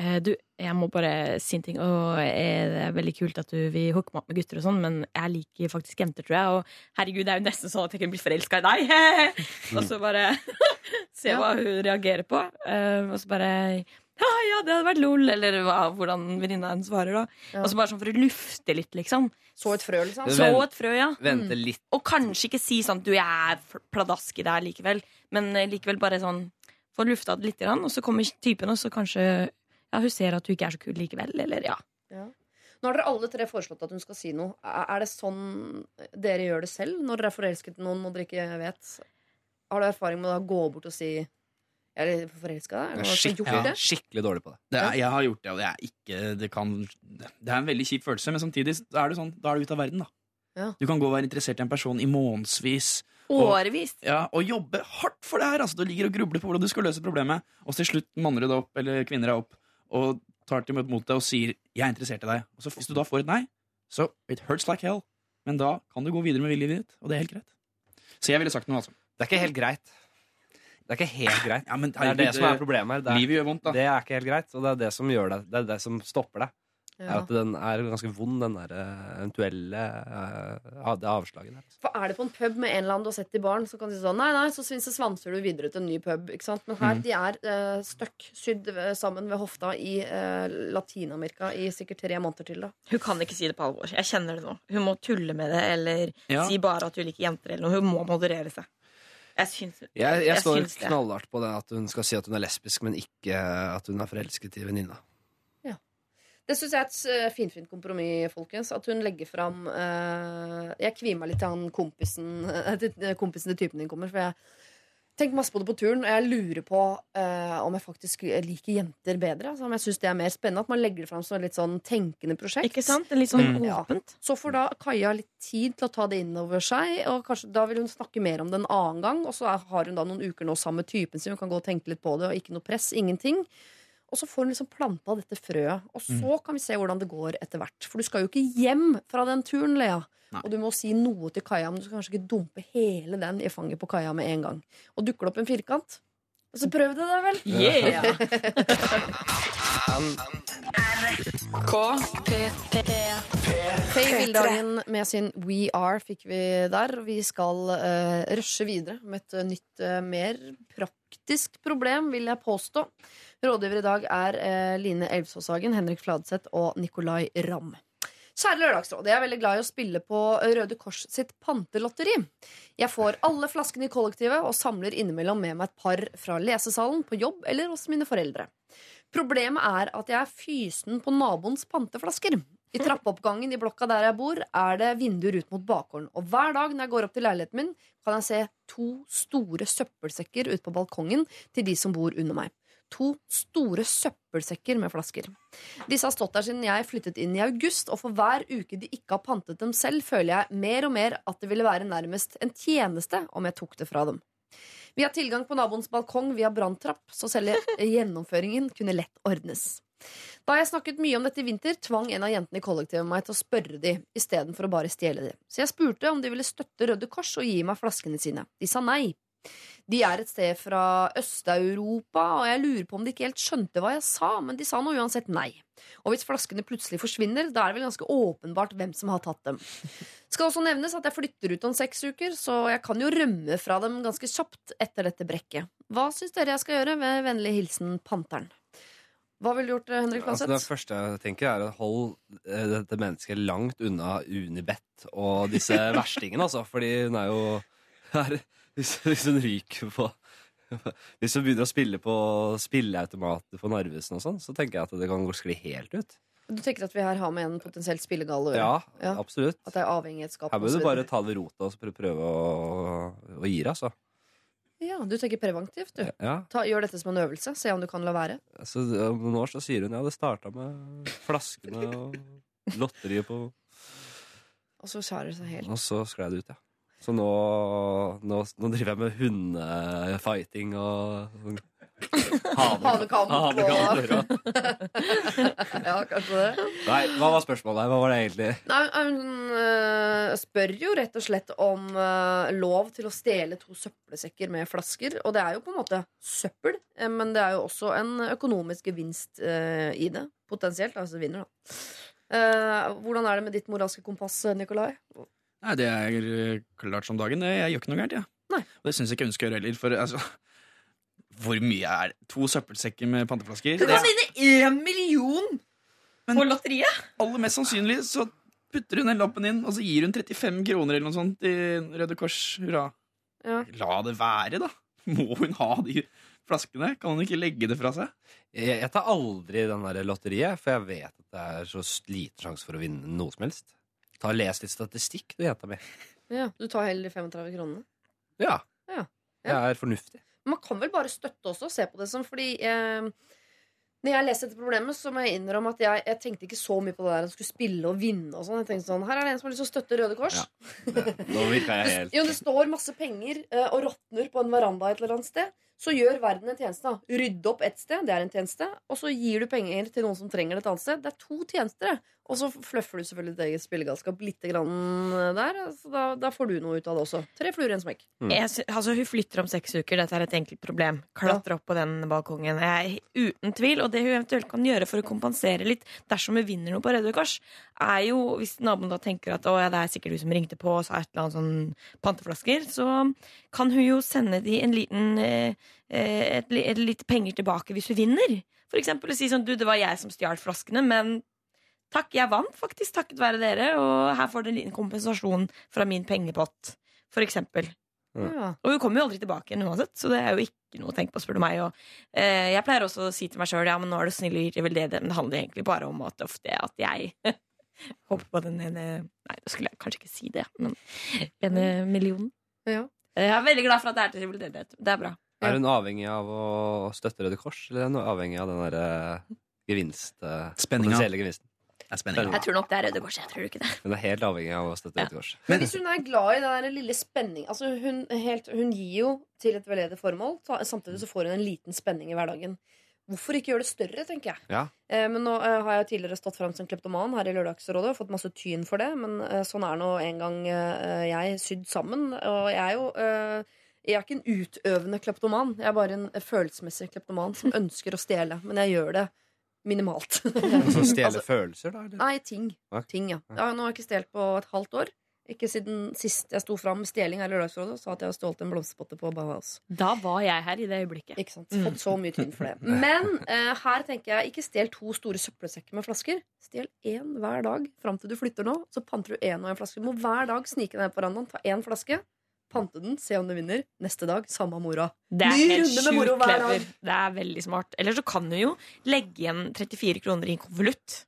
eh, Du, jeg må bare si en ting. Og det er veldig kult at du vil hooke meg opp med gutter og sånn, men jeg liker faktisk jenter, tror jeg. Og herregud, det er jo nesten sånn at jeg kunne bli forelska i deg. og så bare se hva hun reagerer på. Og så bare ja, ja, det hadde vært lol, eller hva, hvordan venninna hennes svarer, da. Ja. Og så bare sånn for å lufte litt, liksom. Så et frø, liksom. Så et frø, ja. Vente litt. Og kanskje ikke si sånn du, jeg er pladask i det her likevel, men eh, likevel bare sånn få lufta det litt, grann, og så kommer typen, og så kanskje ja, hun ser at du ikke er så kul likevel, eller ja. Nå har dere alle tre foreslått at hun skal si noe. Er det sånn dere gjør det selv når dere er forelsket i noen og dere ikke vet? Har du erfaring med å gå bort og si er forelska? Er gjort ja, skikkelig dårlig på det. Det er, jeg har gjort det, og det er ikke Det, kan, det er en veldig kjip følelse, men samtidig så er det sånn, da er du ute av verden, da. Ja. Du kan gå og være interessert i en person i månedsvis. Årevis. Ja, og jobbe hardt for det her. Altså, du ligger og grubler på hvordan du skal løse problemet, og til slutt manner du deg opp, eller kvinner deg opp, og tar til mot deg og sier 'jeg er interessert i deg'. Og så Hvis du da får et nei, så it hurts like hell. Men da kan du gå videre med livet ditt, og det er helt greit. Så jeg ville sagt noe, altså. Det er ikke helt greit. Det er ikke helt greit. Ja, men Det er det som er problemet her. Det er, Livet gjør vondt, da. det er ikke helt greit, og det er det som gjør det. Det er det som stopper det. Er at den er ganske vond, den der eh, eventuelle uh, det avslaget der. For er det på en pub med en eller annen du har sett i baren, så kan de si sånn Nei, nei, så svanser du videre til en ny pub. Ikke sant? Men her, Mm. de er uh, støkk sydd sammen ved hofta i uh, Latin-Amerika i sikkert tre måneder til. da Hun kan ikke si det på alvor. Jeg kjenner det nå. Hun må tulle med det, eller Ja. si bare at hun liker jenter, eller noe. Hun må moderere seg. Jeg syns Jeg, jeg, Jeg står syns det. knallhardt på det at hun skal si at hun er lesbisk, men ikke at hun er forelsket i venninna. Ja. Det syns jeg er et eh, finfint kompromiss, folkens. At hun legger fram uh, Jeg kvier meg litt til han kompisen uh, kompisen til typen din kommer. For jeg tenker masse på det på turen, og jeg lurer på eh, om jeg faktisk liker jenter bedre. Altså, om jeg syns det er mer spennende. At man legger det fram som et litt sånn tenkende prosjekt. Ikke sant? Det er litt sånn Mm. Ja. Så får da Kaja litt tid til å ta det inn over seg, og kanskje da vil hun snakke mer om det en annen gang. Og så har hun da noen uker nå sammen med typen sin, hun kan gå og tenke litt på det, og ikke noe press, ingenting. Og så får hun liksom planta dette frøet, og så kan vi se hvordan det går etter hvert. For du skal jo ikke hjem fra den turen, Lea. Nei. Og du må si noe til Kaja, men du skal kanskje ikke dumpe hele den i fanget på Kaja med en gang. Og dukker det opp en firkant, og så prøv det, da vel. Yeah! Faye Vildhagen med sin We Are fikk vi der. Vi skal uh, rushe videre med et eh, nytt, uh, mer praktisk problem, vil jeg påstå. Rådgiver i dag er eh, Line Elvsåshagen, Henrik Fladseth og Nicolay Ramm. Kjære Lørdagsråd, jeg er veldig glad i å spille på Røde Kors sitt pantelotteri. Jeg får alle flaskene i kollektivet og samler innimellom med meg et par fra lesesalen, på jobb eller hos mine foreldre. Problemet er at jeg er fysen på naboens panteflasker. I trappeoppgangen i blokka der jeg bor, er det vinduer ut mot bakgården. Og hver dag når jeg går opp til leiligheten min, kan jeg se to store søppelsekker ute på balkongen til de som bor under meg. To store søppelsekker med flasker. Disse har stått der siden jeg flyttet inn i august, og for hver uke de ikke har pantet dem selv, føler jeg mer og mer at det ville være nærmest en tjeneste om jeg tok det fra dem. Vi har tilgang på naboens balkong via branntrapp, så selv gjennomføringen kunne lett ordnes. Da jeg snakket mye om dette i vinter, tvang en av jentene i kollektivet meg til å spørre de, istedenfor å bare stjele de. Så jeg spurte om de ville støtte Røde Kors og gi meg flaskene sine. De sa nei. De er et sted fra Øst-Europa, og jeg lurer på om de ikke helt skjønte hva jeg sa, men de sa nå uansett nei. Og hvis flaskene plutselig forsvinner, da er det vel ganske åpenbart hvem som har tatt dem. Skal også nevnes at jeg flytter ut om seks uker, så jeg kan jo rømme fra dem ganske kjapt etter dette brekket. Hva syns dere jeg skal gjøre? Med vennlig hilsen Panteren. Hva ville du gjort, Henrik Henrik Altså, det første jeg tenker, er å holde eh, dette mennesket langt unna Unibet og disse verstingene, altså. Fordi hun er jo her, hvis, hvis hun ryker på Hvis hun begynner å spille på spilleautomater på Narvesen og sånn, så tenker jeg at det kan gå skli helt ut. Du tenker at vi her har med en potensielt spillegal å gjøre? Ja, Ja. absolutt. At det er avhengighetsskap? Her må bør du bare ta det ved rota og prøve å, å gi det, altså. Ja, Du tenker preventivt, du. Ja, Ta, gjør dette som en øvelse. Se om du kan la være. så Om noen år så sier hun ja, det starta med flaskene og lotteriet på Og så skjærer det seg helt. Og så sklei det ut, ja. Så nå, nå, nå driver jeg med hundefighting og Hanekamp. hane- Hanekamp og- ja, kanskje det. Nei, hva var spørsmålet? Hva var det egentlig? Nei, Hun øh, spør jo rett og slett om øh, lov til å stjele to søppelsekker med flasker. Og det er jo på en måte søppel, eh, men det er jo også en økonomisk gevinst i det. Potensielt. Altså vinner, da. Eh, hvordan er det med ditt moralske kompass, Nikolai? Nei, det er eh, klart som dagen. Jeg gjør ikke noe gærent, jeg. Ja. Og det syns jeg ikke hun skal gjøre heller. For altså Hvor mye er det? To søppelsekker med panteflasker? Du kan vinne én million Men- på lotteriet! aller mest sannsynlig så putter hun den lappen inn, og så gir hun 35 kroner eller noe sånt til Røde Kors. Hurra. Ja. La det være, da. Må hun ha de flaskene? Kan hun ikke legge det fra seg? Jeg, jeg tar aldri den der lotteriet, for jeg vet at det er så liten sjanse for å vinne noe som helst. Ta og Les litt statistikk, du, jenta mi. Ja, du tar heller de 35 kronene. Ja. Ja. Det er fornuftig. Man kan vel bare støtte også, se på det som fordi eh, Når jeg leser dette problemet, så må jeg innrømme at jeg, jeg tenkte ikke så mye på det der at skulle spille og vinne og sånn. Jeg tenkte sånn, Her er det en som har lyst til å støtte Røde Kors. Ja. Nå virka jeg helt jo, det står masse penger eh, og råtner på en veranda et eller annet sted. Så gjør verden en tjeneste. da. Rydde opp et sted, det er en tjeneste. Og så gir du penger til noen som trenger det et annet sted. Det er to tjenester. det. Og så fluffer du selvfølgelig ditt eget spillegalskap litt der. Så da, da får du noe ut av det også. Tre fluer i en smekk. Mm. Jeg, altså, hun flytter om seks uker. Dette er et enkelt problem. Klatre opp på den balkongen. Jeg, er uten tvil. Og det hun eventuelt kan gjøre for å kompensere litt dersom hun vinner noe på Røde Kors, er jo hvis naboen da tenker at å, ja, det er sikkert du som ringte på og sa et eller annet sånn panteflasker, så kan hun jo sende de en liten eh, et, et, et lite penger tilbake hvis hun vinner. For eksempel si sånn du, det var jeg som stjal flaskene, men takk, jeg vant faktisk takket være dere, og her får du en liten kompensasjon fra min pengepott. For eksempel. Ja. Og hun kommer jo aldri tilbake igjen uansett, så det er jo ikke noe å tenke på, spør du meg. Og, eh, jeg pleier også å si til meg sjøl ja, men nå er du snill og gir til veldedighet, men det handler egentlig bare om at ofte at jeg håper på den ene Nei, da skulle jeg kanskje ikke si det, men ene millionen. Ja. Jeg er veldig glad for at det er til veldedighet. Det er bra. Er hun avhengig av å støtte Røde Kors, eller er hun avhengig av den der eh, gevinst, eh, potensielle gevinsten? Det er spenning. Jeg tror nok det er Røde Kors. Jeg tror ikke det. Hun er helt avhengig av å støtte Ja. Røde Kors. Men hvis hun er glad i den der lille spenning altså hun, helt, hun gir jo til et veldedig formål, samtidig så får hun en liten spenning i hverdagen. Hvorfor ikke gjøre det større, tenker jeg. Ja. Eh, men nå eh, har jeg tidligere stått fram som kleptoman her i Lørdagsrådet og fått masse tyn for det, men eh, sånn er nå en gang eh, jeg sydd sammen. Og jeg er jo eh, jeg er ikke en utøvende kleptoman. Jeg er bare en følelsesmessig kleptoman som ønsker å stjele. Men jeg gjør det minimalt. Så stjele Altså, følelser, da? Eller? Nei, ting. Ting ja. ja. Nå har jeg ikke stjålet på et halvt år. Ikke siden sist jeg sto fram med stjeling her i Lørdagsrådet, sa at jeg har stjålet en blomsterpotte på Bauhaus. Da var jeg her i det øyeblikket. Ikke sant? Fått så mye tynn for det. Men eh, her tenker jeg ikke stjel to store søppelsekker med flasker. Stjel én hver dag fram til du flytter nå. Så panter du én og én flaske. Du må hver dag snike deg ned på verandaen, ta én flaske, pante den, se om du vinner. Neste dag, samme mora. Det er Ny helt sjukt clever. Det er veldig smart. Eller så kan du jo legge igjen 34 kroner i en konvolutt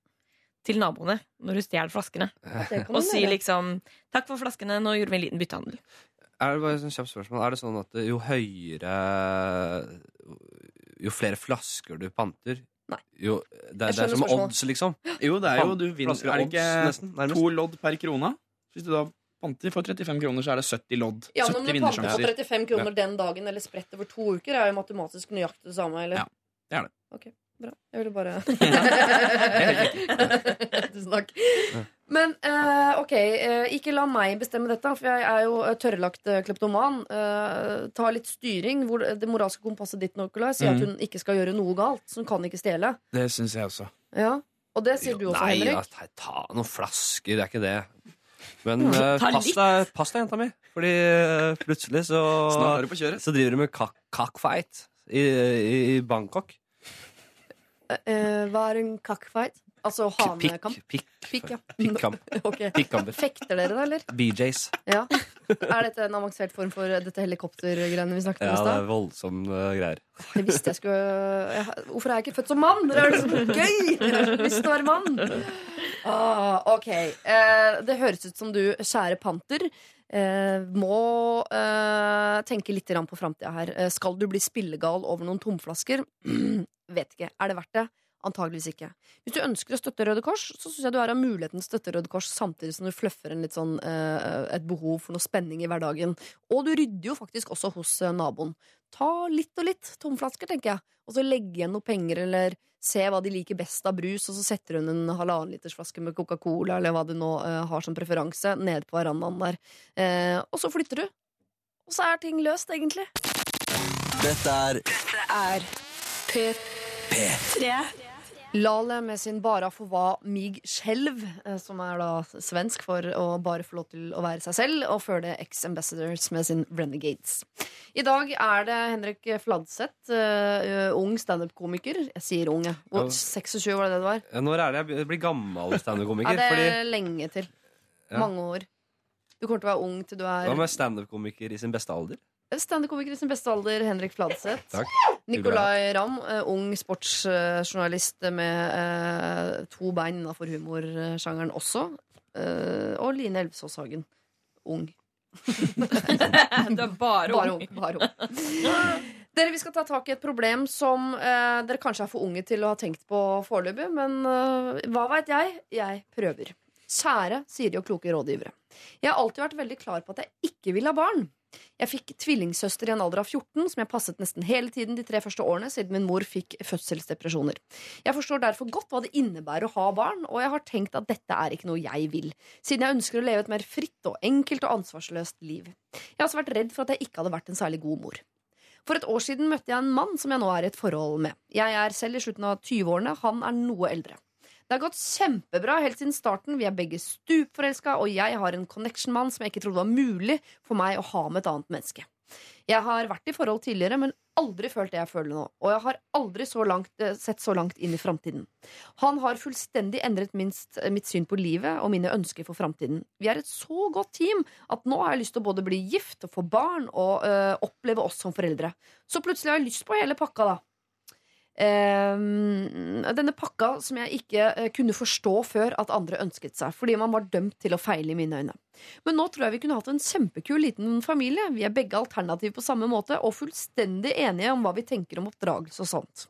til naboene når du stjeler flaskene. Og si liksom 'takk for flaskene, nå gjorde vi en liten byttehandel'. Er det bare et kjapt spørsmål Er det sånn at jo høyere Jo flere flasker du panter Nei. jo, det, det er som spørsmål. odds, liksom. Jo, det er jo du vinner, Er odds, ikke nesten, nærmest. to lodd per krone? Hvis du da panter for 35 kroner, så er det 70 lodd. Ja, men 70 om du panter på 35 kroner den dagen eller spredt over to uker, er jo matematisk nøyaktig det samme, eller? Ja, det er det. Ok, bra. Jeg ville bare Tusen takk. Men uh, ok, eh, ikke la meg bestemme dette, for jeg er jo eh, tørrlagt kleptoman. Uh, ta litt styring. Hvor det moralske kompasset ditt Nicolai, sier at Mhm. hun ikke skal gjøre noe galt. Så hun kan ikke stjele. Det syns jeg også. Ja. Og det sier du også, Nei, Henrik. ja, ta, ta noen flasker, det er ikke det. Men eh, pass deg, pass deg, jenta mi. Fordi eh, plutselig så Snart er på kjøret. Så driver du med cockfight i, i, i Bangkok. Uh, hva er en cockfight? Altså hanekamp? Pikk. Pikk, ja. Fekter dere da, eller? BJs. Ja. Er dette en avansert form for dette helikoptergreiene vi snakket om Ja, det er stad? voldsomme greier. Det visste jeg skulle Hvorfor er jeg ikke født som mann? Det er liksom så gøy! Jeg har lyst til å være mann. Ah, ok. Eh, det høres ut som du, kjære panter, eh, må eh, tenke litt på framtida her. Eh, skal du bli spillegal over noen tomflasker? Vet ikke. Er det verdt det? Antageligvis ikke. Hvis du ønsker å støtte Røde Kors, så syns jeg du har muligheten til å støtte Røde Kors samtidig som du litt sånn, eh, et behov for noe spenning i hverdagen. Og du rydder jo faktisk også hos eh, naboen. Ta litt og litt tomflasker, tenker jeg. Og så legge igjen noe penger, eller se hva de liker best av brus, og så setter hun en halvannen liters flaske med Coca-Cola, eller hva du nå uh, har som preferanse, nede på verandaen der. Uh, og så flytter du. Og så er ting løst, egentlig. Dette er Er P3. Lale med sin Bara for hva mig skjelv, eh, som er da svensk for å bare få lov til å være seg selv, og før det Ex-Ambassadors med sin Renegades. I dag er det Henrik Fladseth, uh, ung standup-komiker. Jeg sier ung, jeg. Hvor- Ja. 26, var det det du var? Ja, Når er det jeg blir gammel Ja, standup-komiker? det Fordi er lenge til. Ja. Mange år. Du kommer til å være ung til du er Hva med standup-komiker i sin beste alder? Standup-komiker i sin beste alder, Henrik Fladseth. Takk. Nicolay Ramm, eh, ung sportsjournalist med eh, to bein innafor humorsjangeren også. Eh, og Line Elvsås Hagen. Ung. Du er bare Bare ung. Bare ung. Dere, Vi skal ta tak i et problem som eh, dere kanskje er for unge til å ha tenkt på foreløpig, men eh, hva veit jeg? Jeg prøver. Kjære de og kloke rådgivere. Jeg har alltid vært veldig klar på at jeg ikke vil ha barn. Jeg fikk tvillingsøster i en alder av 14, som jeg passet nesten hele tiden de tre første årene, siden min mor fikk fødselsdepresjoner. Jeg forstår derfor godt hva det innebærer å ha barn, og jeg har tenkt at dette er ikke noe jeg vil, siden jeg ønsker å leve et mer fritt og enkelt og ansvarsløst liv. Jeg har også vært redd for at jeg ikke hadde vært en særlig god mor. For et år siden møtte jeg en mann som jeg nå er i et forhold med. Jeg er selv i slutten av 20-årene, han er noe eldre. Det har gått kjempebra helt siden starten. Vi er begge stupforelska, og jeg har en connection-mann som jeg ikke trodde var mulig for meg å ha med et annet menneske. Jeg har vært i forhold tidligere, men aldri følt det jeg føler nå. Og jeg har aldri så langt, eh, sett så langt inn i framtiden. Han har fullstendig endret minst, eh, mitt syn på livet og mine ønsker for framtiden. Vi er et så godt team at nå har jeg lyst til å både bli gift og få barn og øh, oppleve oss som foreldre. Så plutselig har jeg lyst på hele pakka, da. Ehm, denne pakka som jeg ikke eh, kunne forstå før at andre ønsket seg, fordi man var dømt til å feile i mine øyne. Men nå tror jeg vi kunne hatt en kjempekul liten familie. Vi er begge alternative på samme måte og fullstendig enige om hva vi tenker om oppdragelse og sånt.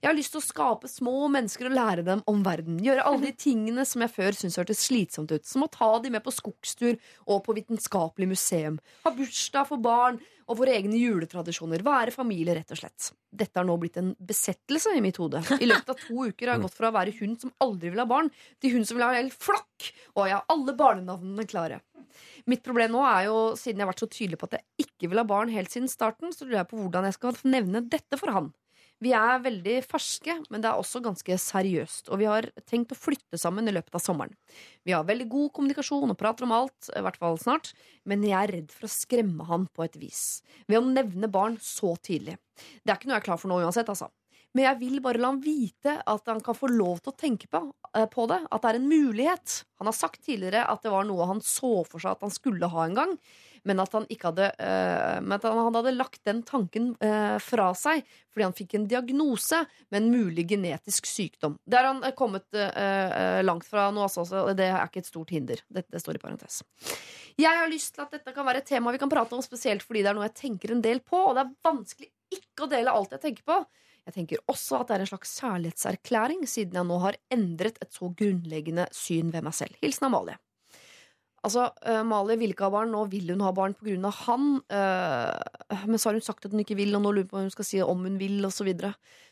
Jeg har lyst til å skape små mennesker og lære dem om verden. Gjøre alle de tingene som jeg før syntes hørtes slitsomt ut. Som å ta dem med på skogstur og på vitenskapelig museum. Ha bursdag for barn og våre egne juletradisjoner. Være familie, rett og slett. Dette har nå blitt en besettelse i mitt hode. I løpet av to uker har jeg gått fra å være hun som aldri vil ha barn, til hun som vil ha en hel flokk. Og jeg har alle barnenavnene klare. Mitt problem nå er jo, siden jeg har vært så tydelig på at jeg ikke vil ha barn helt siden starten, så lurer jeg på hvordan jeg skal nevne dette for han. Vi er veldig ferske, men det er også ganske seriøst. Og vi har tenkt å flytte sammen i løpet av sommeren. Vi har veldig god kommunikasjon og prater om alt, i hvert fall snart. Men jeg er redd for å skremme han på et vis. Ved å nevne barn så tidlig. Det er ikke noe jeg er klar for nå uansett, altså. Men jeg vil bare la han vite at han kan få lov til å tenke på, eh, på det. At det er en mulighet. Han har sagt tidligere at det var noe han så for seg at han skulle ha en gang. Men at han hadde eh, Men at han hadde lagt den tanken eh, fra seg fordi han fikk en diagnose med en mulig genetisk sykdom. Det har han kommet langt fra nå, altså. Det er ikke et stort hinder. Det, det står i parentes. Jeg har lyst til at dette kan være et tema vi kan prate om, spesielt fordi det er noe jeg tenker en del på. Og det er vanskelig ikke å dele alt jeg tenker på. Jeg tenker også at det er en slags kjærlighetserklæring, siden jeg nå har endret et så grunnleggende syn ved meg selv. Hilsen Amalie. Altså, uh, Amalie vil ikke ha barn, nå vil hun ha barn av han. eh, men så har hun sagt at hun ikke vil, og nå lurer hun på hva hun skal si om hun vil, osv.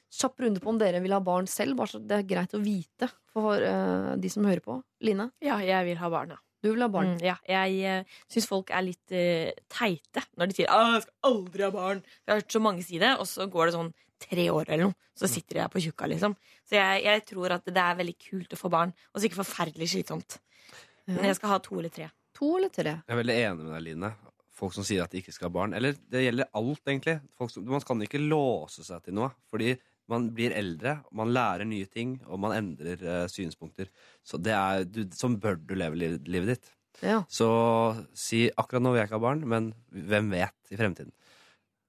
Kjapp runde på om dere vil ha barn selv, bare så det er greit å vite for eh, de som hører på. Line, Ja, jeg vil ha barn, ja. Du vil ha barn. Mm, ja jeg uh, syns folk er litt uh, teite når de sier «Å, 'jeg skal aldri ha barn'. Jeg har hørt så mange si det, og så går det sånn tre år eller noe, så sitter jeg på tjukka, liksom. Så jeg, jeg tror at det er veldig kult å få barn, og sikkert forferdelig slitsomt. Men jeg skal ha to eller tre. To eller tre? Jeg er veldig enig med deg, Line. Folk som sier at de ikke skal ha barn. Eller det gjelder alt, egentlig. Folk som, man kan ikke låse seg til noe. Fordi man blir eldre, man lærer nye ting, og man endrer uh, synspunkter. Så det er, du, sånn bør du leve livet, livet ditt. Ja. Så si akkurat nå vil jeg ikke ha barn, men hvem vet i fremtiden.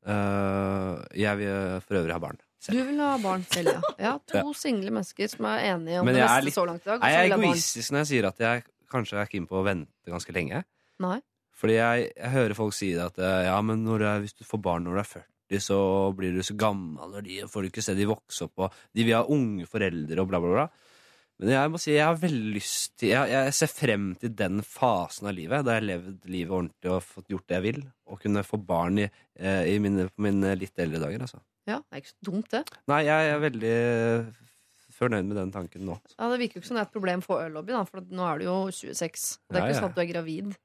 Uh, jeg vil for øvrig ha barn. Du vil ha barn selv, ja. ja to Ja. single mennesker som er enige om Men det meste litt- så langt i dag. Jeg Er egoistisk når jeg sier at jeg kanskje er keen på å vente ganske lenge? Nei. Fordi jeg, jeg hører folk si det at eh, ja, men når er, hvis du får barn når du er 40, så blir du så gammel, og de får du ikke se de vokse opp, og de vil ha unge foreldre, og bla, bla, bla. Men jeg må si, jeg har veldig lyst til Jeg, jeg ser frem til den fasen av livet, da jeg har levd livet ordentlig og fått gjort det jeg vil, og kunne få barn i, eh, i mine, mine litt eldre dager, altså. Ja, det er ikke så dumt, det. Nei, jeg er veldig fornøyd med den tanken nå. Ja, Det virker jo ikke som det er et problem for øllobby, da, for nå er du jo 26. Det er Ja, ikke ja. sånn at du er gravid.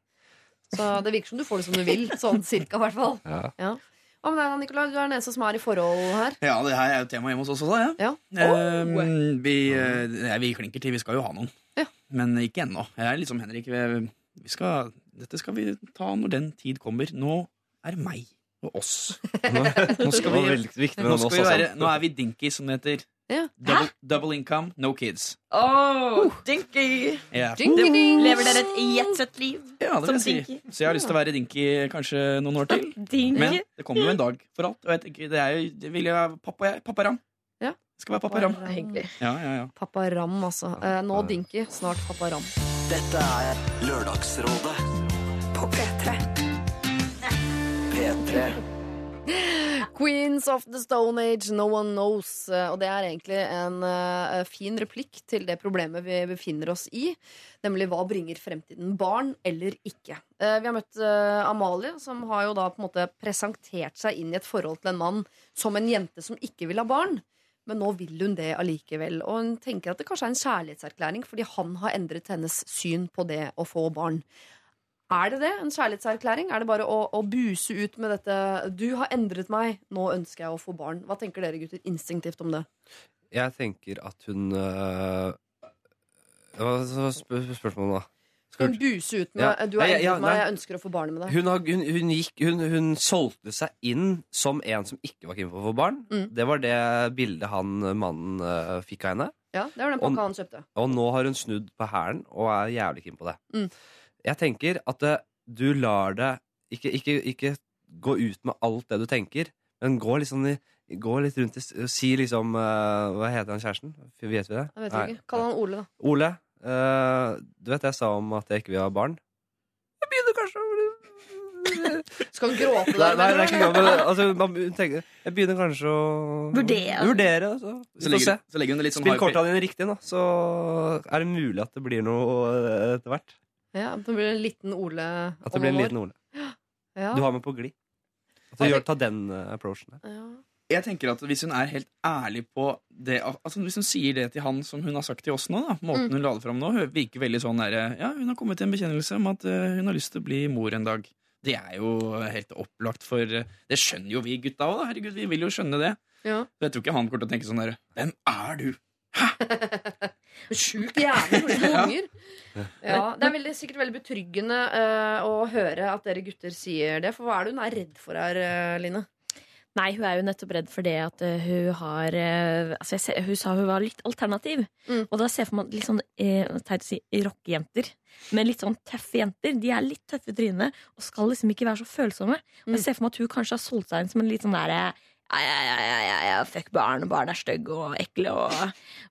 Så det virker som du får det som du vil. Sånn cirka, i hvert fall. Ja. Hva med deg, da, Nicolai? Du er den eneste som er i forhold her. Ja, det her er jo tema hjemme hos oss også, da. Ja. Ja. Um, vi, eh, nei, vi klinker til. Vi skal jo ha noen. Ja. Men ikke ennå. Jeg er litt som Henrik. Vi, vi skal, dette skal vi ta når den tid kommer. Nå er det meg og oss. Nå, nå skal vi, nå, skal vi være, nå er vi dinky, som det heter. Ja. Double, double income, no kids. Oh, dinky! Yeah. Ding-ding! Lever dere et jetset-liv? Ja, det Som vil dinky. si. Så jeg har lyst til å være dinky kanskje noen år til. Dinky. Men det kommer jo en dag for alt. Og jeg tenker, det er jo, det vil jeg være pappa, jeg, pappa Ram. Ja. Det skal være pappa Ram. Hyggelig. Ja, ja, ja. Pappa Ram, altså. Eh, nå Dinky, snart Pappa Ram. Dette er Lørdagsrådet På P3. P3. Queens of the Stone Age, No One Knows. Eh, Og det er egentlig en uh, fin replikk til det problemet vi befinner oss i. Nemlig hva bringer fremtiden? Barn eller ikke? Uh, vi har møtt uh, Amalie, som har jo da på en måte presentert seg inn i et forhold til en mann som en jente som ikke vil ha barn. Men nå vil hun det allikevel. Og hun tenker at det kanskje er en kjærlighetserklæring fordi han har endret hennes syn på det å få barn. Er det det? En kjærlighetserklæring? Er det bare å, å buse ut med dette 'Du har endret meg, nå ønsker jeg å få barn'? Hva tenker dere gutter instinktivt om det? Jeg tenker at hun øh, Hva spør spørsmålet, da? Skal Hun buse ut med Ja. 'Du har Ja, ja, endret ja, meg, jeg ønsker å få barn med deg'. Hun, har, hun, hun, gikk, hun, solgte seg inn som en som ikke var keen på å få barn. Mm. Det var det bildet han mannen øh, fikk av henne. Ja, Det var den Og- pakka han kjøpte. Og nå har hun snudd på hælen og er jævlig keen på det. Mm. Jeg tenker at eh, du lar det ikke, ikke, ikke gå ut med alt det du tenker, men gå litt, sånn i, gå litt rundt og Si liksom eh, Hva heter han kjæresten? Vet vi det? Jeg vet ikke. Kall han Ole, da. Ole, Uh, du vet jeg sa om at jeg ikke vil ha barn? Jeg begynner kanskje å Skal han gråte der? nei, det er ikke men altså, man tenker, Jeg begynner kanskje å Vurdere. Vurdere altså. Så Vi får se. legger, så legger hun det litt sånn Spill kortene dine riktig, nå, så er det mulig at det blir noe etter hvert. Ja, Det blir en liten Ole At det blir en liten. Ole. Ja. Du har med på glid. At du gjør, ta den uh, approachen der. Ja. Jeg tenker at Hvis hun er helt ærlig på det altså Hvis hun sier det til han som hun har sagt til oss nå, da, måten Mm. hun la det fram nå, virker veldig sånn der, Ja, hun har kommet til en bekjennelse om at uh, hun har lyst til å bli mor en dag. Det er jo helt opplagt for eh, Det skjønner jo vi gutta òg, da. Herregud, vi vil jo skjønne det. Ja. Så jeg tror ikke han kommer til å tenke sånn der Hvem er du? Sjukt disse Ja. unger. Ja, det er veldig, sikkert veldig betryggende uh, å høre at dere gutter sier det. For hva er det hun er redd for her, eh, Line? Nei, hun er jo nettopp redd for det at uh, hun har altså jeg ser, Hun sa hun var litt alternativ. Mm. Og da ser jeg for meg litt sånn teit å si rockejenter. Men litt sånn tøffe jenter. De er litt tøffe i trynet og skal liksom ikke være så følsomme. Og Mm. jeg ser for meg at hun kanskje har solgt seg inn som en litt sånn derre ja, ja, ja, ja, ja, ja, fuck barn, barn er stygge og ekle og,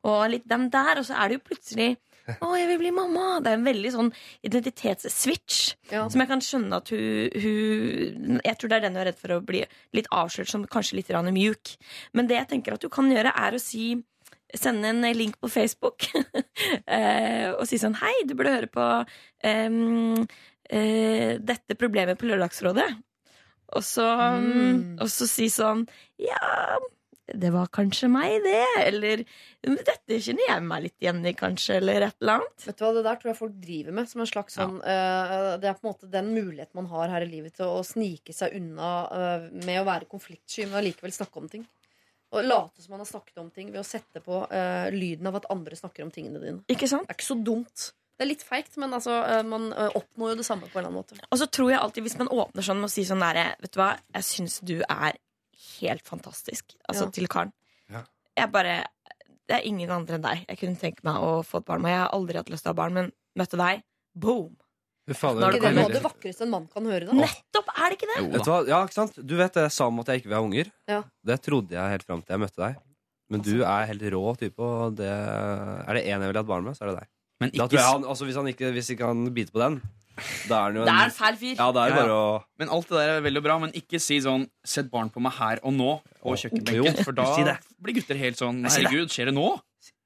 og litt dem der. Og så er det jo plutselig å, jeg vil bli mamma! Det er en veldig sånn identitetsswitch. Ja. Som jeg kan skjønne at hun, hun Jeg tror det er den hun er redd for å bli litt avslørt som kanskje litt mjuk. Men det jeg tenker at du kan gjøre, er å si Sende en link på Facebook eh, og si sånn Hei, du burde høre på um, uh, dette problemet på Lørdagsrådet. Og så, Mm. og så si sånn Ja, det var kanskje meg, det. Eller dette kjenner jeg meg litt igjen i, kanskje. Eller et eller annet. Vet du hva, Det der tror jeg folk driver med som en slags sånn eh, Det er på en måte den muligheten man har her i livet til å snike seg unna uh, med å være konfliktsky, men allikevel snakke om ting. Og late som man har snakket om ting ved å sette på uh, lyden av at andre snakker om tingene dine. Ikke sant? Det er ikke så dumt. Det er litt feigt, men altså, eh, man eh, oppnår jo det samme på en eller annen måte. Og så tror jeg alltid, hvis man åpner sånn med å si sånn der Vet du hva, jeg syns du er helt fantastisk. Altså Ja. til karen. Ja. Jeg bare Det er ingen andre enn deg. Jeg kunne tenke meg å få et barn med. Jeg har aldri hatt lyst til å ha barn, men møtte deg. Boom! Det faen, Er ikke det noe av det vakreste en mann kan høre? da? Nettopp! Er det ikke det? Jo Vet du hva? Ja, ikke sant? Du vet det jeg sa om at jeg ikke vil ha unger. Ja. Det trodde jeg helt fram til jeg møtte deg. Men du er helt rå type, og det er det én jeg ville hatt barn med, så er det deg. Men Da tror jeg han, altså hvis han ikke, hvis ikke han biter på den, da er han jo Det er en fæl fyr. Ja, det er jo Ja, ja. bare å men alt det der er veldig bra, men ikke si sånn 'sett barn på meg her og nå' på kjøkkenbenken. Jo, For da si det. blir gutter helt sånn. 'herregud, skjer det nå?'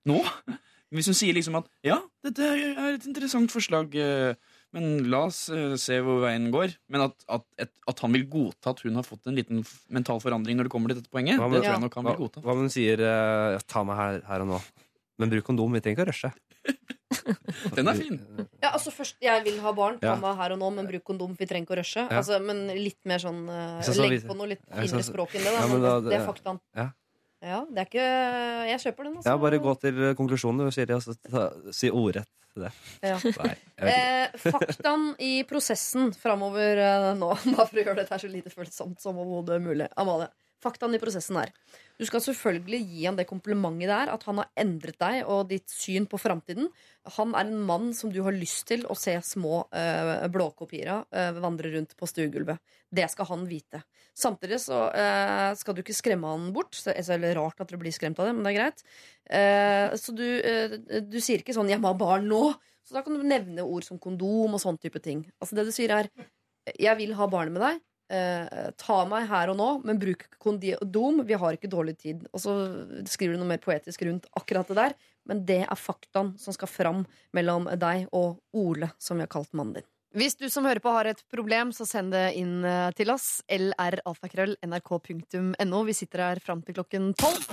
Nå? Hvis hun sier liksom at 'ja, dette er et interessant forslag', eh, men la oss eh, se hvor veien går. Men at, at, et, at han vil godta at hun har fått en liten f- mental forandring når det kommer til dette poenget, Hva det tror jeg nok han Hva, vil godta. hva om hun sier eh, 'ta meg her, her og nå'? Men bruk kondom, vi trenger ikke å rushe. Den er fin. Ja, altså først, Jeg vil ha barn, ta meg her og nå, men bruk kondom. Vi trenger ikke å rushe. Ja. Altså, men litt mer sånn uh, Så- så Legg på noe litt finere språk enn det. Da, Ja, da- det, det er faktaen. Ja. Ja, det er ikke Jeg kjøper den, altså. Ja, bare gå til konklusjonen, Siri, og så ta, si ordrett det. Ja. Nei. Eh, faktaen i prosessen framover eh, nå, bare for å gjøre dette her så lite følsomt som overhodet mulig. Amalie, faktaen i prosessen er Du skal selvfølgelig gi han det komplimentet det er at han har endret deg og ditt syn på framtiden. Han er en mann som du har lyst til å se små uh, blåkopier av uh, vandre rundt på stuegulvet. Det skal han vite. Samtidig så uh, skal du ikke skremme han bort. Så så er det rart at dere blir skremt av det, men det er greit. Så du, du sier ikke sånn 'jeg må ha barn nå'. Så da kan du nevne ord som kondom og sånn type ting. Altså det du sier er 'jeg vil ha barnet med deg'. Eh, ta meg her og nå, men bruk kondom. Vi har ikke dårlig tid. Og så skriver du noe mer poetisk rundt akkurat det der. Men det er faktaen som skal fram mellom deg og Ole, som vi har kalt mannen din. Hvis du som hører på har et problem, så send det inn eh, til oss. lralfakrøll.nrk.no. Vi sitter her fram til klokken tolv.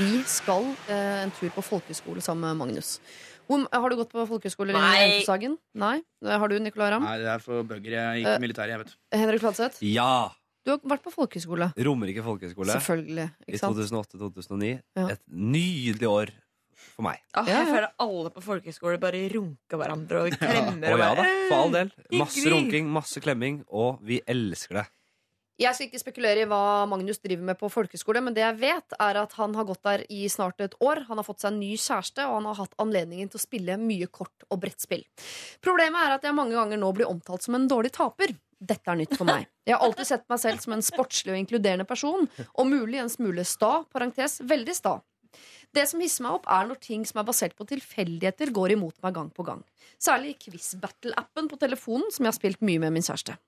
Vi skal eh, en tur på folkeskole sammen med Magnus. Hvor, har du gått på folkeskole i Nei. Eltesagen? Nei. Har du, Nicolay Ramm? Nei, det er for bøgger. Jeg gikk i militæret, jeg, vet du. Henrik Fladseth? Ja! Du har vært på folkeskole. Romerike folkeskole Selvfølgelig. i Ikke sant? 2008-2009. Ja. Et nydelig år for meg. Ah, jeg ja. føler alle på folkehøyskole bare runker hverandre og klemmer. Å og ja da, for all del. Masse runking, masse klemming, og vi elsker det. Jeg skal ikke spekulere i hva Magnus driver med på folkeskole, men det jeg vet, er at han har gått der i snart et år. Han har fått seg en ny kjæreste, og han har hatt anledningen til å spille mye kort og brettspill. Problemet er at jeg mange ganger nå blir omtalt som en dårlig taper. Dette er nytt for meg. Jeg har alltid sett meg selv som en sportslig og inkluderende person, og mulig en smule sta, parentes, veldig sta. Det som hisser meg opp, er når ting som er basert på tilfeldigheter, går imot meg gang på gang. Særlig i Quiz Battle-appen på telefonen, som jeg har spilt mye med min kjæreste.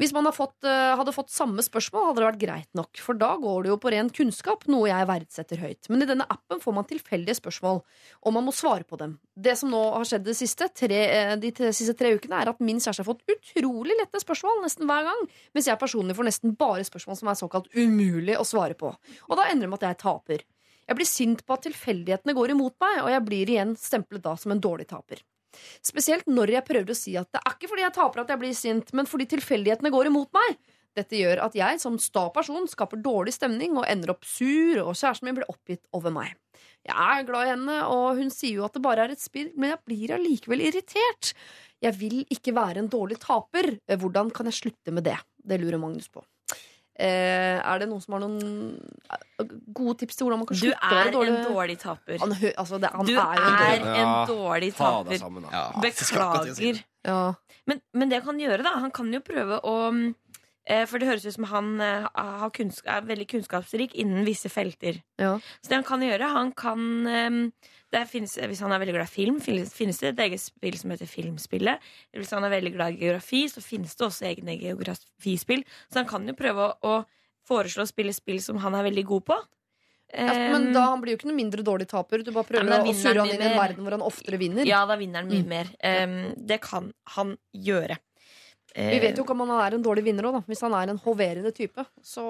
Hvis man eh, hadde fått samme spørsmål, hadde det vært greit nok, for da går det jo på ren kunnskap, noe jeg verdsetter høyt. Men i denne appen får man tilfeldige spørsmål, og man må svare på dem. Det som nå har skjedd de siste tre, eh, de siste tre ukene, er at min kjæreste har fått utrolig lette spørsmål nesten hver gang, mens jeg personlig får nesten bare spørsmål som er såkalt umulig å svare på. Og da ender det med at jeg taper. Jeg blir sint på at tilfeldighetene går imot meg, og jeg blir igjen stemplet da som en dårlig taper. Spesielt når jeg prøver å si at det er ikke fordi jeg taper at jeg blir sint, men fordi tilfeldighetene går imot meg. Dette gjør at jeg som sta person skaper dårlig stemning og ender opp sur, og kjæresten min blir oppgitt over meg. Jeg er glad i henne, og hun sier jo at det bare er et spill, men jeg blir allikevel irritert. Jeg vil ikke være en dårlig taper. Hvordan kan jeg slutte med det? Det lurer Magnus på. Eh, er det noen som har noen eh, gode tips til hvordan man kan Du slutte å er være dårlig? en dårlig taper. Han, altså, det, han Du er er dårlig en dårlig taper. sammen. Ja, jeg skal akkurat til å si det. Beklager. ja. Men, men det han kan gjøre, da Han kan jo prøve å eh, For det høres ut som han er veldig kunnskapsrik innen visse felter. Ja. Så det han kan gjøre, han kan finnes, Hvis han er veldig glad i film, finnes, finnes det et eget spill som heter Filmspillet. Eller hvis han er veldig glad i geografi, så finnes det også egne geografispill. Så han kan jo prøve å, å foreslå å spille spill som han er veldig god på. Ja, men Um, da han blir jo ikke noe mindre dårlig taper. Du bare prøver Ja, å surre han inn i en verden hvor han oftere vinner. Ja, da vinner han mye Mm. mer. Um, det kan han gjøre. Vi vet jo ikke om han er en dårlig vinner òg. Hvis han er en hoverende type, så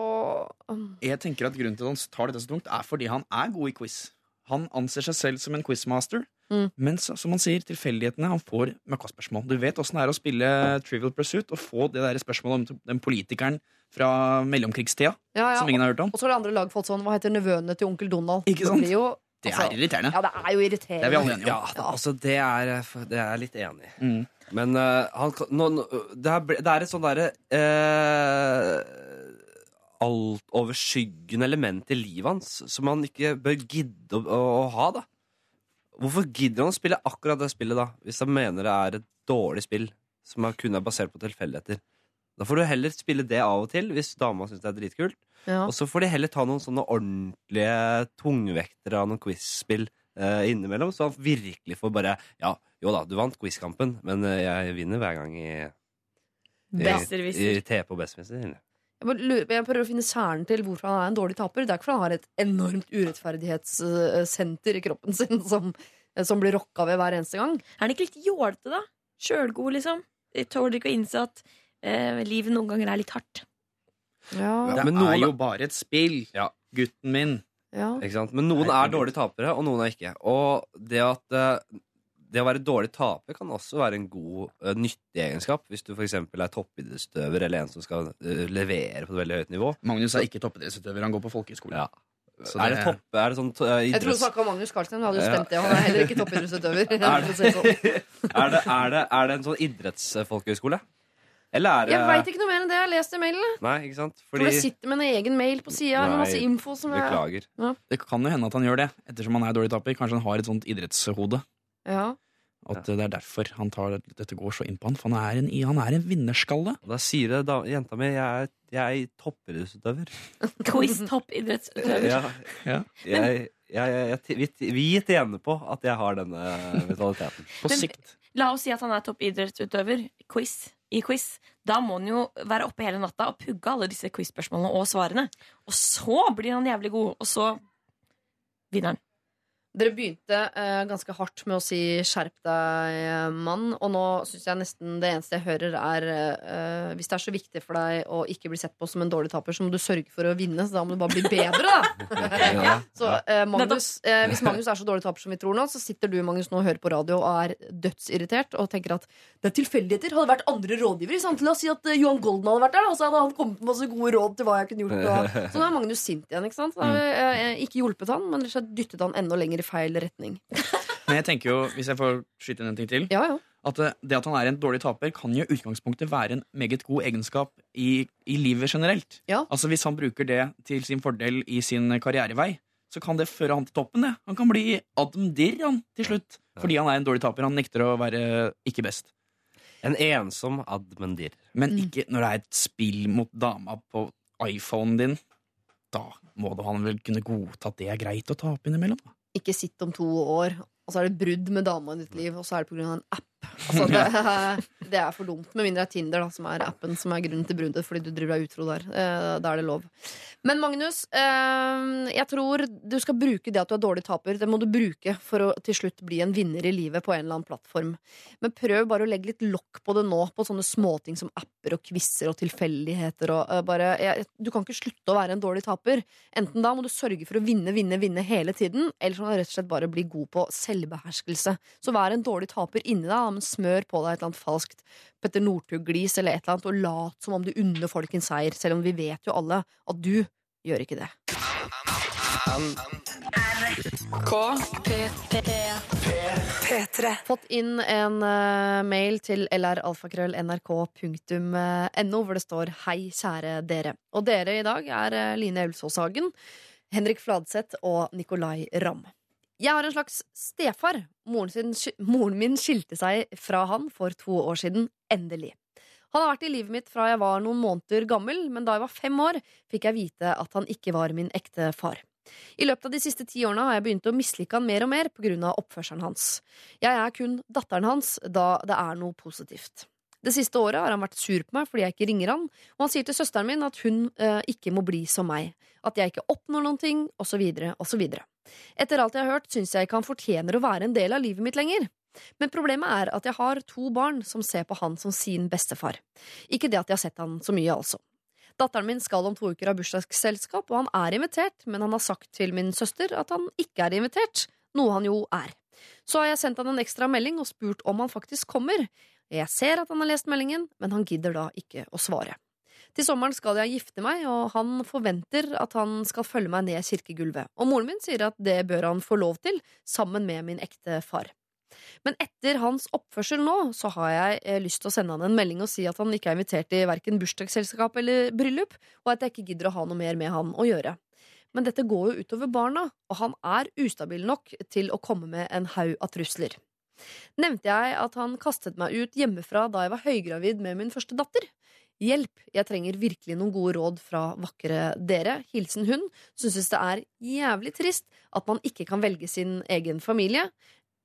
um, Jeg tenker at Grunnen til at han tar dette så tungt, er fordi han er god i quiz. Han anser seg selv som en quizmaster. Mm. Men så- som han sier, tilfeldighetene Han får møkkaspørsmål. Du vet åssen det er å spille Trivial Pursuit og få det der spørsmålet om den politikeren fra mellomkrigstida ja, ja. som ingen har hørt om. Og så har det andre lag fått sånn Hva heter nevøene til onkel Donald? Ikke sant? Det jo Det Altså, er irriterende. Ja, det er jo Det er vi irriterende. alle enige Ja, om. altså det er, det er jeg litt enig i. Mm. Men uh, han, kan- nå, nå, det, er, det er et sånn derre eh, altoverskyggende element i livet hans som han ikke bør gidde å, å, å ha, da. Hvorfor gidder han å spille akkurat det spillet, da? Hvis han mener det er et dårlig spill som er kun er basert på tilfeldigheter. Da får du heller spille det av og til, hvis dama syns det er dritkult. Ja. Og så får de heller ta noen sånne ordentlige tungvektere av noen quiz-spill eh, innimellom, så han virkelig får bare Ja, jo da, du vant quizkampen, men eh, jeg vinner hver gang i, i, i, i TP og. Jeg, jeg prøver å finne kjernen til hvorfor han er en dårlig taper. Det er ikke fordi han har et enormt urettferdighetssenter i kroppen sin som, som blir rocka ved hver eneste gang. Er han ikke litt jålete, da? Sjølgod, liksom? Jeg tåler ikke å innse at eh, livet noen ganger er litt hardt. Ja, Det er jo bare et spill, Ja. gutten min. ja. Ikke sant? Men noen er dårlige tapere, og noen er ikke. Og det at eh, det å være dårlig taper kan også være en god, uh, nyttig egenskap. Hvis du f.eks. er toppidrettsutøver eller en som skal uh, levere på et veldig høyt nivå. Magnus er ikke toppidrettsutøver, han går på folkehøyskole. Ja. Så er det det- topp, er det sånn uh, Jeg tror du idretts... snakka om Magnus Carlsen. Hadde jo stemt det. Han er heller ikke toppidrettsutøver. Er for det sånn. er, det, er, det, er det en sånn idrettsfolkehøyskole? Eller er det Jeg veit ikke noe mer enn det jeg har lest i mailen. Nei, ikke sant? For Fordi det sitter med en egen mail på sida med masse info som jeg Beklager. Det kan jo hende at han gjør det, ettersom han er dårlig taper. Kanskje han har et sånt idrettshode. Ja. At det er derfor han tar dette går så inn på han. For han er en, han er en vinnerskalle. Og Da sier det da, jenta mi jeg er, jeg er toppidrettsutøver. Quiz-toppidrettsutøver. Ja. Ja. Jeg, jeg, jeg, vi, vi tjener på at jeg har denne vitaliteten. På Men- sikt. La oss si at han er toppidrettsutøver quiz, i quiz. Da må han jo være oppe hele natta og pugge alle disse quiz-spørsmålene og svarene. Og så blir han jævlig god, og så vinner han. Dere begynte eh, ganske hardt med å si 'skjerp deg, eh, mann', og nå syns jeg nesten det eneste jeg hører, er eh, Hvis det er så viktig for deg å ikke bli sett på som en dårlig taper, så må du sørge for å vinne. Så da må du bare bli bedre, da! Ja. Så eh, Magnus, eh, Hvis Magnus er så dårlig taper som vi tror nå, så sitter du Magnus, nå og hører på radio og er dødsirritert og tenker at det er tilfeldigheter. Hadde det vært andre rådgivere. Sant? La oss si at eh, Johan Golden hadde vært der, da, så hadde han kommet med masse gode råd til hva jeg kunne gjort. Og, så nå er Magnus sint igjen. ikke sant? Så da har vi eh, ikke hjulpet han, men rett og slett dyttet han enda lenger i feil retning. Men jeg tenker jo, hvis jeg får skyte inn en ting til Ja, ja. At det, det at han er en dårlig taper, kan jo utgangspunktet være en meget god egenskap i, i livet generelt. Ja. Altså Hvis han bruker det til sin fordel i sin karrierevei, så kan det føre han til toppen. det Han kan bli Adam Dirr han, til slutt, fordi han er en dårlig taper. Han nekter å være ikke best. En ensom admendir. Men Mm. ikke når det er et spill mot dama på iPhonen din. Da må da han vel kunne godta at det er greit å tape innimellom. da. Ikke sitt om to år, og så er det brudd med dama i ditt liv, og så er det pga. en app. Altså, det, det er for dumt. Med mindre det er Tinder, da, som er appen som er grunnen til bruddet, fordi du driver deg utro der. Eh, Da er det lov. Men Magnus, eh, jeg tror du skal bruke det at du er dårlig taper. Det må du bruke for å til slutt bli en vinner i livet på en eller annen plattform. Men prøv bare å legge litt lokk på det nå, på sånne småting som apper og quizer og tilfeldigheter og eh, bare jeg, Du kan ikke slutte å være en dårlig taper. Enten da må du sørge for å vinne, vinne, vinne hele tiden, eller så må du rett og slett bare bli god på selvbeherskelse. Så vær en dårlig taper inni deg, men smør på deg et eller annet falskt Petter Northug-glis eller et eller annet, og lat som om du unner folk en seier, selv om vi vet jo alle at du gjør ikke det. P3. Fått inn en uh, mail til lralfakrøll.nrk.no hvor det står 'Hei, kjære dere'. Og dere i dag er uh, Line Elvsås Hagen, Henrik Fladseth og Nikolai Ramm. Jeg har en slags stefar. Moren, sin, moren min skilte seg fra han for to år siden. Endelig. Han har vært i livet mitt fra jeg var noen måneder gammel, men da jeg var fem år, fikk jeg vite at han ikke var min ekte far. I løpet av de siste ti årene har jeg begynt å mislike han mer og mer pga. oppførselen hans. Jeg er kun datteren hans, da det er noe positivt. Det siste året har han vært sur på meg fordi jeg ikke ringer han, og han sier til søsteren min at hun eh, ikke må bli som meg, at jeg ikke oppnår noen ting, osv., osv. Etter alt jeg har hørt, syns jeg ikke han fortjener å være en del av livet mitt lenger. Men problemet er at jeg har to barn som ser på han som sin bestefar. Ikke det at jeg har sett han så mye, altså. Datteren min skal om to uker ha bursdagsselskap, og han er invitert, men han har sagt til min søster at han ikke er invitert, noe han jo er. Så har jeg sendt han en ekstra melding og spurt om han faktisk kommer. Jeg ser at han har lest meldingen, men han gidder da ikke å svare. Til sommeren skal jeg gifte meg, og han forventer at han skal følge meg ned kirkegulvet. Og moren min sier at det bør han få lov til, sammen med min ekte far. Men etter hans oppførsel nå, så har jeg eh, lyst til å sende han en melding og si at han ikke er invitert i verken bursdagsselskap eller bryllup, og at jeg ikke gidder å ha noe mer med han å gjøre. Men dette går jo utover barna, og han er ustabil nok til å komme med en haug av trusler. Nevnte jeg at han kastet meg ut hjemmefra da jeg var høygravid med min første datter? Hjelp, jeg trenger virkelig noen gode råd fra vakre dere. Hilsen hun, Synes det er jævlig trist at man ikke kan velge sin egen familie.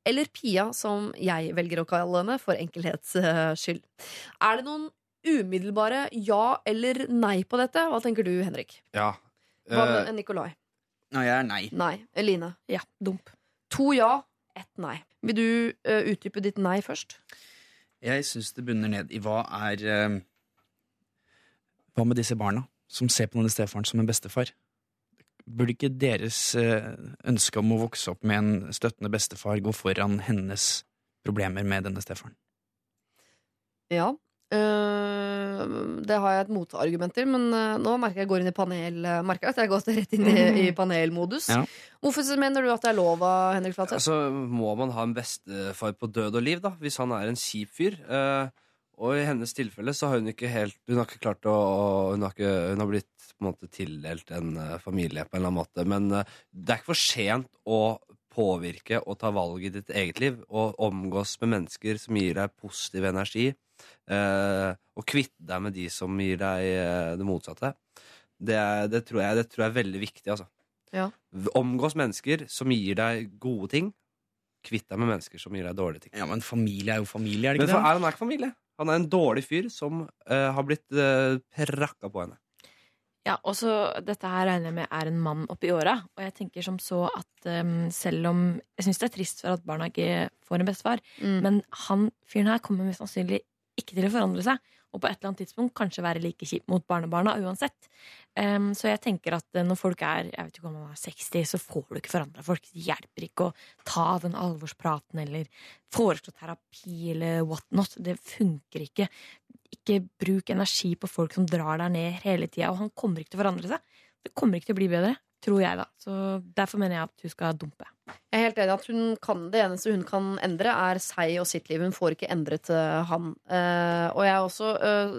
Eller Pia, som jeg velger å kalle henne for enkelhets eh, skyld. Er det noen umiddelbare ja eller nei på dette? Hva tenker du, Henrik? Ja. Hva Eh, med Nikolai? Nei, jeg er nei. Nei. Eline? Ja, dump. To ja, ett nei. Vil du uh, utdype ditt nei først? Jeg syns det bunner ned i hva er eh, Hva med disse barna som ser på denne stefaren som en bestefar? Burde ikke deres eh, ønske om å vokse opp med en støttende bestefar gå foran hennes problemer med denne stefaren? Ja. Øh, det har jeg et motargument til, men eh, nå merker jeg jeg går inn i panel Merker jeg at jeg går rett inn i, i panelmodus. Ja. Hvorfor mener du at det er lov av Henrik Flatseth? Altså, må man ha en bestefar på død og liv, da, hvis han er en kjip fyr. Eh, og i hennes tilfelle så har hun ikke helt Hun har ikke klart å Hun har, ikke, hun har blitt på en måte tildelt en eh, familie på en eller annen måte. Men eh, det er ikke for sent å påvirke og ta valg i ditt eget liv. Og omgås med mennesker som gir deg positiv energi. Eh, og kvitte deg med de som gir deg det motsatte. Det, er, det, tror jeg, det tror jeg er veldig viktig, altså. Ja. Omgås mennesker som gir deg gode ting. Kvitt deg med mennesker som gir deg dårlige ting. Ja, Men familie er jo familie, er det Men ikke for, det? er han er ikke familie. Han er en dårlig fyr som eh, har blitt uh, prakka på henne. Ja, og så Dette her regner jeg med er en mann oppi åra. Og jeg tenker som så at um, selv om Jeg syns det er trist for at barna ikke får en bestefar, Mm. men han fyren her kommer mest sannsynlig ikke til å forandre seg. Og på et eller annet tidspunkt kanskje være like kjip mot barnebarna uansett. Um, så jeg tenker at eh, når folk er jeg vet ikke om man er 60, så får du ikke forandra folk. Det hjelper ikke å ta den alvorspraten eller foreslå terapi eller whatnot. Det funker ikke. Ikke bruk energi på folk som drar deg ned hele tida. Og han kommer ikke til å forandre seg. Det kommer ikke til å bli bedre, tror jeg, da. Så derfor mener jeg at hun skal dumpe. Jeg er helt enig at hun kan, Det eneste hun kan endre, er seg og sitt liv. Hun får ikke endret eh, han. Uh, og jeg er også uh,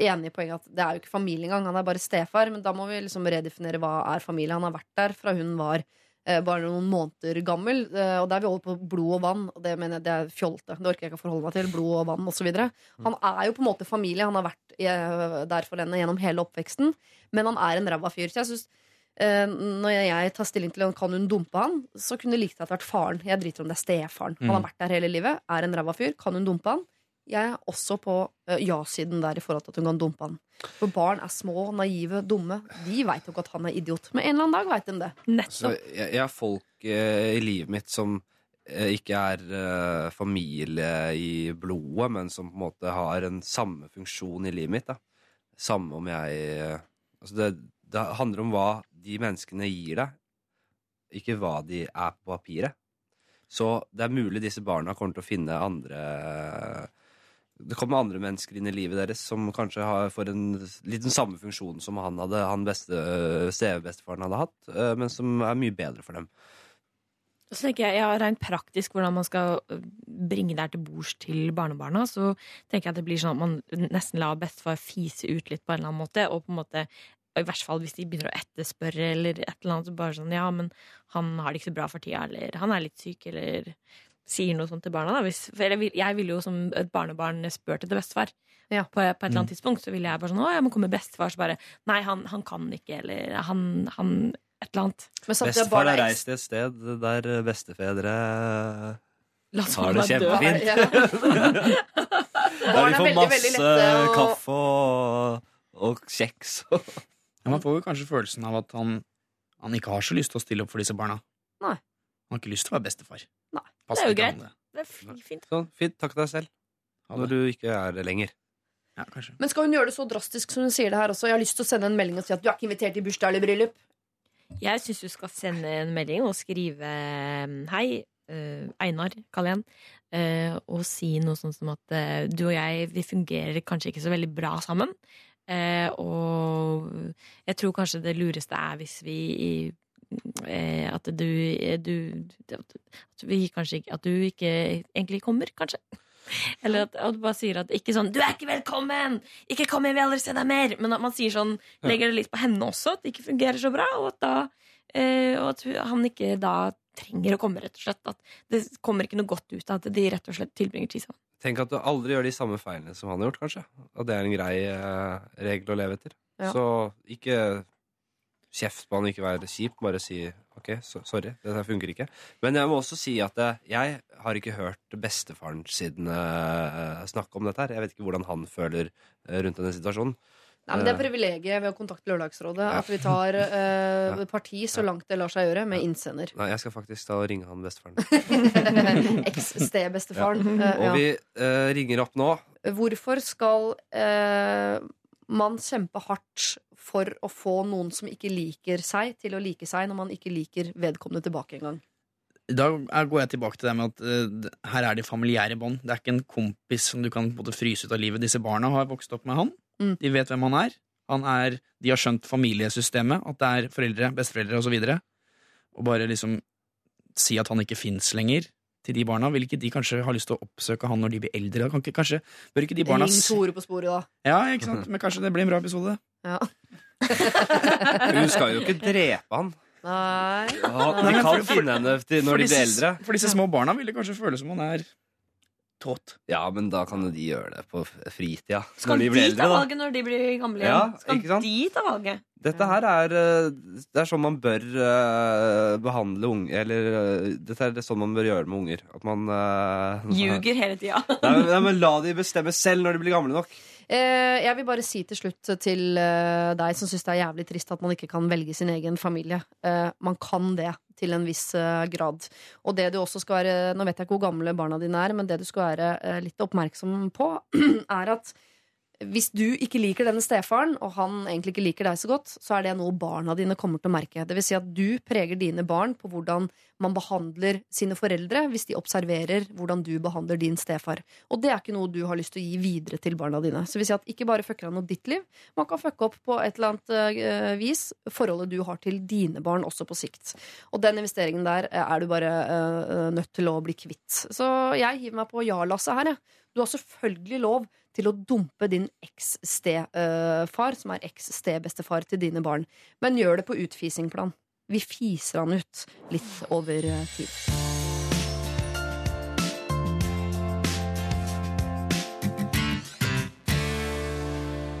enig i poenget at det er jo ikke familie engang. Han er bare stefar. Men da må vi liksom redefinere hva er familie. Han har vært der fra hun var bare noen måneder gammel. og der vi holder på blod og vann. Og det mener jeg det er fjolte. Det orker jeg ikke å forholde meg til. Blod og vann osv. Han er jo på en måte familie. Han har vært der for henne gjennom hele oppveksten. Men han er en ræva fyr. Så jeg synes når jeg tar stilling til om kan hun dumpe han, så kunne det like godt vært faren. Jeg driter om det er stefaren. Han har Mm. vært der hele livet, er en ræva fyr. Kan hun dumpe han? Jeg er også på eh, ja-siden der i forhold til at hun kan dumpe han. For barn er små, naive, dumme. De veit jo ikke at han er idiot. Men en eller annen dag veit de det. Så Nettopp. jeg, jeg har folk eh, i livet mitt som eh, ikke er eh, familie i blodet, men som på en måte har en samme funksjon i livet mitt. Da. Samme om jeg eh, altså det, det handler om hva de menneskene gir deg, ikke hva de er på papiret. Så det er mulig disse barna kommer til å finne andre Det kommer andre mennesker inn i livet deres som kanskje har, får en liten samme funksjon som han hadde, han beste bestefaren hadde hatt, eh, men som er mye bedre for dem. Så tenker jeg, ja, Rent praktisk hvordan man skal øh, bringe det her til bords til barnebarna, så tenker jeg at det blir sånn at man nesten lar bestefar fise ut litt på en eller annen måte. Og på en måte, i hvert fall hvis de begynner å etterspørre eller et eller annet, så bare sånn ja, men han har det ikke så bra for tida, eller han er litt syk, eller sier noe sånt til barna. da. Hvis, for jeg, jeg ville jo som et barnebarn spurt etter bestefar. Ja. På, på et eller annet tidspunkt så ville jeg bare sånn Å, jeg må komme med bestefar. Så bare Nei, han, han kan ikke, eller han, han Et eller annet. Bestefar har reist til et sted der bestefedre har det kjempefint. Ja. Der vi får masse å kaffe og, og kjeks. Ja, man får jo kanskje følelsen av at han, han ikke har så lyst til å stille opp for disse barna. Nei. Han har ikke lyst til å være bestefar. Nei. Passer Det er jo greit. det. Det er fint. Så, fint. Takk til deg selv. Når du ikke er det lenger. Ja, kanskje. Men skal hun gjøre det så drastisk som hun sier det her også? Jeg har lyst til å sende en melding og si at du er ikke invitert i bursdag eller bryllup. Jeg syns du skal sende en melding og skrive Hei, eh, Einar, kall igjen. eh, og si noe sånn som at eh, du og jeg vi fungerer kanskje ikke så veldig bra sammen. Eh, og jeg tror kanskje det lureste er hvis vi eh, At du, du At vi kanskje At du ikke egentlig kommer, kanskje. Eller at, at du bare sier at ikke sånn 'Du er ikke velkommen! Ikke kom, jeg vil aldri se deg mer!' Men at man sier sånn, legger det litt på henne også, at det ikke fungerer så bra. Og at, da, eh, og at han ikke da trenger å komme, rett og slett. At det kommer ikke noe godt ut av at de rett og slett tilbringer tid sammen. Tenk at du aldri gjør de samme feilene som han har gjort, kanskje. At det er en grei eh, regel å leve etter. Ja. Så ikke kjeft på han, ikke være kjip. Bare si OK, so sorry, dette funker ikke. Men jeg må også si at eh, jeg har ikke hørt bestefaren sin eh, snakke om dette her. Jeg vet ikke hvordan han føler eh, rundt denne situasjonen. Nei, men Det er privilegiet ved å kontakte Lørdagsrådet. At vi tar eh, parti så langt det lar seg gjøre, med innsender. Nei, jeg skal faktisk ta og ringe han bestefaren. Eks-stebestefaren. Ja. Og vi eh, ringer opp nå. Hvorfor skal eh, man kjempe hardt for å få noen som ikke liker seg, til å like seg, når man ikke liker vedkommende tilbake engang? Da er- går jeg tilbake til det med at uh, her er de familiære bånd. Det er ikke en kompis som du kan på en måte fryse ut av livet. Disse barna har vokst opp med han. Mm. De vet hvem han er. Han er. De har skjønt familiesystemet, at det er foreldre, besteforeldre osv. Og, og bare liksom si at han ikke fins lenger til de barna. Vil ikke de kanskje ha lyst til å oppsøke han når de blir eldre? Kan ikke, kanskje, bør ikke de barna Ring Tore på sporet, da. Ja, ikke sant? Men kanskje det blir en bra episode? Ja. Hun skal jo ikke drepe han. Nei. Ja, de kan finne henne når de blir eldre. For disse små barna vil det kanskje føles som han er tåt. Ja, men da kan jo de gjøre det på fritida. Skal de de, ta valget når de blir gamle Ja, igjen? Skal ikke sant? de ta valget? Dette her er eh, Det er sånn man bør eh, behandle unge Eller eh, dette er det sånn man bør gjøre med unger. At man eh, Ljuger hele tida. Nei, men- nei, men la de bestemme selv når de blir gamle nok. Eh, jeg vil bare si til slutt til deg som syns det er jævlig trist at man ikke kan velge sin egen familie. Eh, man kan det til en viss eh, grad. Og det du også skal være Nå vet jeg ikke hvor gamle barna dine er, men det du skal være eh, litt oppmerksom på, er at hvis du ikke liker denne stefaren, og han egentlig ikke liker deg så godt, så er det noe barna dine kommer til å merke. Det vil si at du preger dine barn på hvordan man behandler sine foreldre hvis de observerer hvordan du behandler din stefar. Og det er ikke noe du har lyst til å gi videre til barna dine. Så vil si at ikke bare fucker han opp ditt liv, man kan fucke opp på et eller annet eh, vis forholdet du har til dine barn også på sikt. Og den investeringen der eh, er du bare eh, nødt til å bli kvitt. Så jeg hiver meg på ja-lasset her, jeg. Du har selvfølgelig lov til å dumpe din eks-stefar, som er eks-stebestefar til dine barn. Men gjør det på utfisingplan. Vi fiser han ut litt over eh, tid.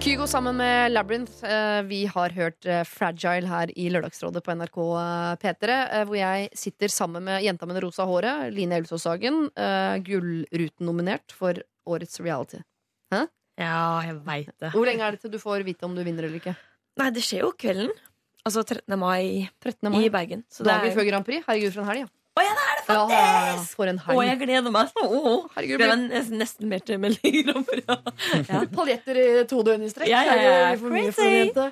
Kygo sammen med Labyrinth. Eh, Vi har hørt eh, Fragile her i Lørdagsrådet på NRK eh, P3, eh, hvor jeg sitter sammen med jenta med det rosa håret, Line Elvsåshagen, Hagen, Gullruten-nominert for årets reality. Ja, jeg veit det. Hvor lenge er det til du får vite om du vinner eller ikke? Nei, det skjer jo kvelden. Altså 13. mai 13. mai. i Bergen. Så Dagen er... før Grand Prix. Herregud, for en helg, ja. Å ja, det Ja, faktisk! ja, ja, for en helg. jeg gleder meg. Å, Herregud, gleder meg nesten, mer til Melodi Grand Prix. Ja. paljetter i to døgnstrekk. Ja, ja, ja. Det er for mye for jente.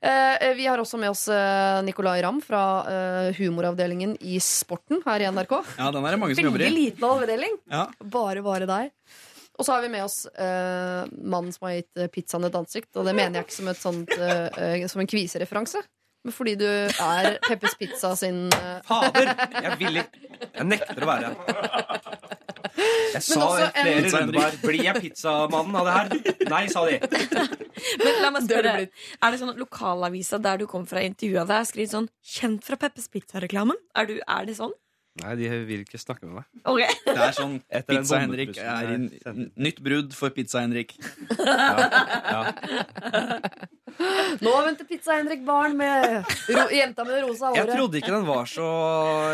Eh, vi har også med oss eh, Nicolay Ramm fra eh, humoravdelingen i Sporten her i NRK. Ja, den er det mange som jobber Veldig i. liten avdeling. Ja. Bare, bare deg. Og så har vi med oss eh, mannen som har gitt eh, pizzaen et ansikt. Og det mener jeg ikke som, et sånt, eh, som en kvisereferanse. Men fordi du er Peppers Pizza sin eh, Fader! Jeg vil ikke Jeg nekter å være. Jeg sa flere en- runder Blir jeg pizzamannen av det her? Nei, sa de. Men la meg spørre, blitt. er det sånn at lokalavisa der du kom fra intervjua deg, har skrevet sånn 'Kjent fra Peppers Pizza-reklamen'? Er, er det sånn? Nei, de vil ikke snakke med meg. Ok. Det er sånn Etter Pizza-Henrik er i nytt brudd for Pizza-Henrik. Ja. Nå venter Pizza-Henrik barn med ro jenta med det rosa Jeg håret. trodde ikke den var så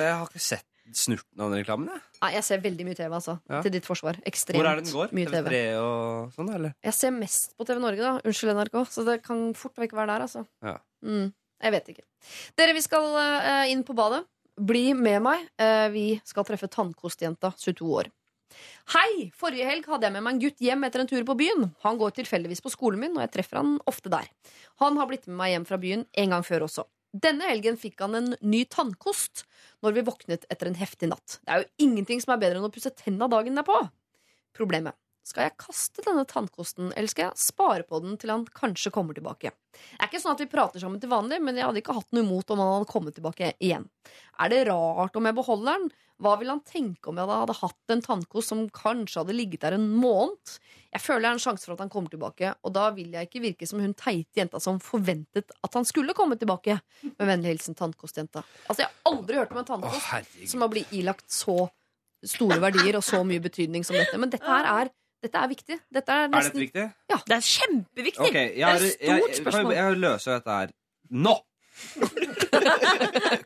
Jeg har ikke sett snurten av den reklamen. Jeg. Nei, jeg ser veldig mye TV, altså. Ja. Til ditt forsvar. Ekstremt Hvor er det den går? mye TV. TV3 og sånn, eller? Jeg ser mest på TV Norge, da. Unnskyld, NRK. Så det kan fort vekk være der, altså. Ja. Mm, jeg vet ikke. Dere, vi skal eh, inn på badet. Bli med meg. Eh, vi skal treffe tannkostjenta, 22 år. Hei! Forrige helg hadde jeg med meg en gutt hjem etter en tur på byen. Han går tilfeldigvis på skolen min, og jeg treffer han ofte der. Han har blitt med meg hjem fra byen en gang før også. Denne helgen fikk han en ny tannkost når vi våknet etter en heftig natt. Det er jo ingenting som er bedre enn å pusse tenna dagen derpå. Problemet. Skal jeg kaste denne tannkosten, eller skal jeg spare på den til han kanskje kommer tilbake? Det er ikke sånn at vi prater sammen til vanlig, men jeg hadde ikke hatt noe imot om han hadde kommet tilbake igjen. Er det rart om jeg beholder den? Hva vil han tenke om jeg hadde hatt en tannkost som kanskje hadde ligget der en måned? Jeg føler det er en sjanse for at han kommer tilbake, og da vil jeg ikke virke som hun teite jenta som forventet at han skulle komme tilbake. Med vennlig hilsen tannkostjenta. Altså, jeg har aldri hørt om en tannkost herregud. som har blitt ilagt så store verdier og så mye betydning som dette. Men dette her er, dette er viktig. Dette er Er dette viktig? Ja, Det er kjempeviktig! Okay, jeg, det er et stort jeg, spørsmål. jeg, jeg løser dette her nå!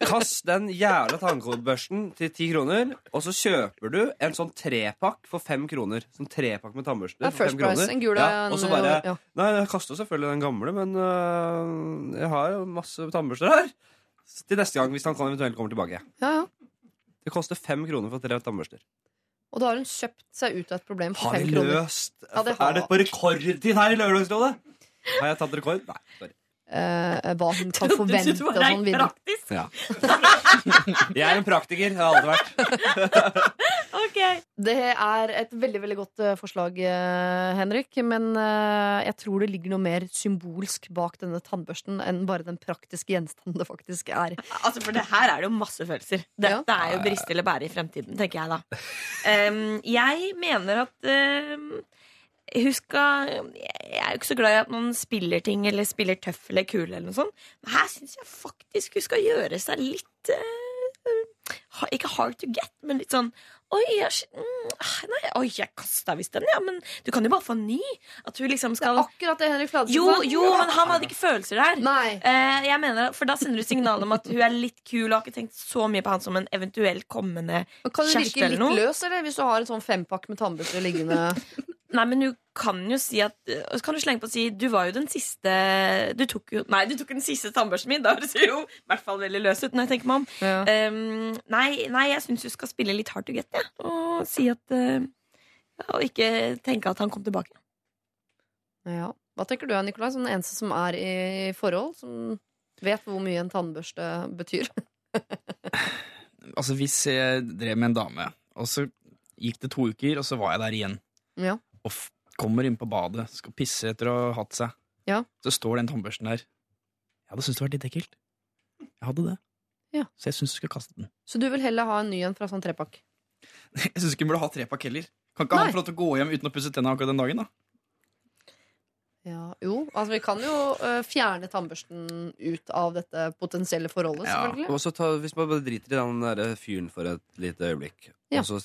Kast den jævla tannbørsten til ti kroner, og så kjøper du en sånn trepakk for fem kroner. Sånn trepakk med tannbørster Ja, First fem Price, kroner. en gul ja, og så bare ja. Nei, jeg kaster selvfølgelig den gamle, men øh, jeg har jo masse tannbørster her. Til neste gang, hvis han kan eventuelt kommer tilbake. Ja, ja. Det koster fem kroner for tre tannbørster. Og da har hun kjøpt seg ut av et problem for Har fem vi kroner. løst Ja, det har- Er det på rekordtid her i Lørdagsrådet? Har jeg tatt rekord? Nei. Sorry. Eh, hva hun kan forvente du var sånn videre. praktisk. Ja. Jeg er en praktiker. Det har alltid vært. Ok. Det er et veldig veldig godt eh, forslag, eh, Henrik. Men eh, jeg tror det ligger noe mer symbolsk bak denne tannbørsten enn bare den praktiske gjenstanden det faktisk er. Altså, for det her er det jo masse følelser. Dette er jo briste eller bære i fremtiden, tenker jeg da. Ehm, jeg mener at ehm, hun skal Jeg er jo ikke så glad i at noen spiller ting eller spiller tøff eller kul, eller noe sånt. Men her syns jeg faktisk hun skal gjøre seg litt uh, Ikke hard to get, men litt sånn Oi, jeg, mm, nei, oi, jeg kasta visst den, ja, men du kan jo bare få en ny. At hun liksom skal Akkurat det Henrik Fladseth jo, sa. jo, men han hadde ikke følelser der. Nei. Uh, jeg mener, For da sender du signal om at hun er litt kul og har ikke tenkt så mye på han som en eventuelt kommende Men Kan du virke litt løs, eller? Hvis du har en sånn fempakke med tannbørster liggende Nei, men du kan jo si at kan du slenge på å si Du var jo den siste Du tok jo Nei, du tok den siste tannbørsten min. Da høres det jo i hvert fall veldig løs ut når jeg tenker meg om. ja. Um, nei, nei, jeg syns du skal spille litt hard to get, jeg. Og si at uh, ja, Og ikke tenke at han kom tilbake. ja. Hva tenker du, Nikolai, som den eneste som er i forhold? Som vet hvor mye en tannbørste betyr? Altså, hvis jeg drev med en dame, og så gikk det to uker, og så var jeg der igjen, Ja. Og f kommer inn på badet, skal pisse etter å ha hatt seg, Ja. så står den tannbørsten der. Jeg hadde syntes det var litt ekkelt. Jeg hadde det. Ja. Så jeg syns du skal kaste den. Så du vil heller ha en ny en fra sånn trepakk? Jeg syns ikke hun burde ha trepakk heller. Kan ikke Nei. han få lov til å gå hjem uten å pusse tennene akkurat den dagen, da? Ja, jo, altså vi kan jo uh, fjerne tannbørsten ut av dette potensielle forholdet, Ja, selvfølgelig. Og så ta, Hvis man bare driter i den der fyren for et lite øyeblikk Ja. og så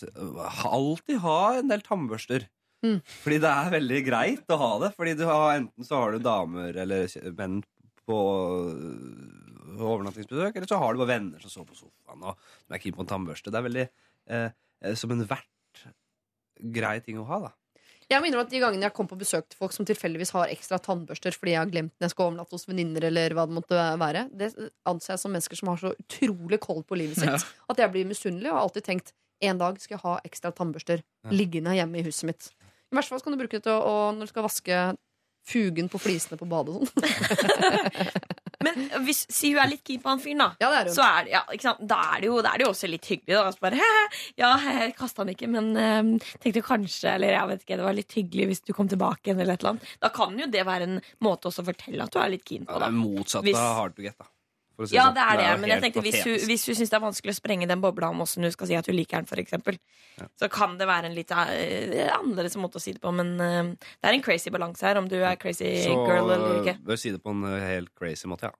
Alltid ha en del tannbørster. Mm. Fordi det er veldig greit å ha det. Fordi du har, enten så har du damer eller menn på øh, overnattingsbesøk, eller så har du bare venner som sover på sofaen og som er keen på en tannbørste. Det er veldig eh, som en verdt grei ting å ha, da. Jeg minner om at De gangene jeg kom på besøk til folk som tilfeldigvis har ekstra tannbørster fordi jeg har glemt den jeg skal overnatte hos venninner, eller hva det måtte være, det anser jeg som mennesker som har så utrolig koll på livet sitt Ja. at jeg blir misunnelig og har alltid tenkt en dag skal jeg ha ekstra tannbørster Ja. liggende hjemme i huset mitt. I hvert fall kan du bruke det til å, å- når du skal vaske fugen på flisene på badet og sånn. Men hvis, si hun er litt keen på han fyren, da. Ja, det er hun. Så er det, ja, ikke sant? Da, er det jo, da er det jo også litt hyggelig. Da. Så bare, ja, jeg kasta han ikke, men eh, tenkte kanskje Eller jeg vet ikke, det var litt hyggelig hvis du kom tilbake igjen. Eller et eller annet. Da kan jo det være en måte også å fortelle at du er litt keen på. Ja, det er motsatt Hvis- av hard to get, da. For å si Ja, sånn. det er det, men jeg tenkte hvis hun, hvis hun syns det er vanskelig å sprenge den bobla om åssen hun skal si at hun liker den, for eksempel, så kan det være en litt uh, annerledes måte å si det på. Men uh, det er en crazy balanse her, om du er crazy Så girl eller ikke. Så bør si det på en uh, helt crazy måte, ja.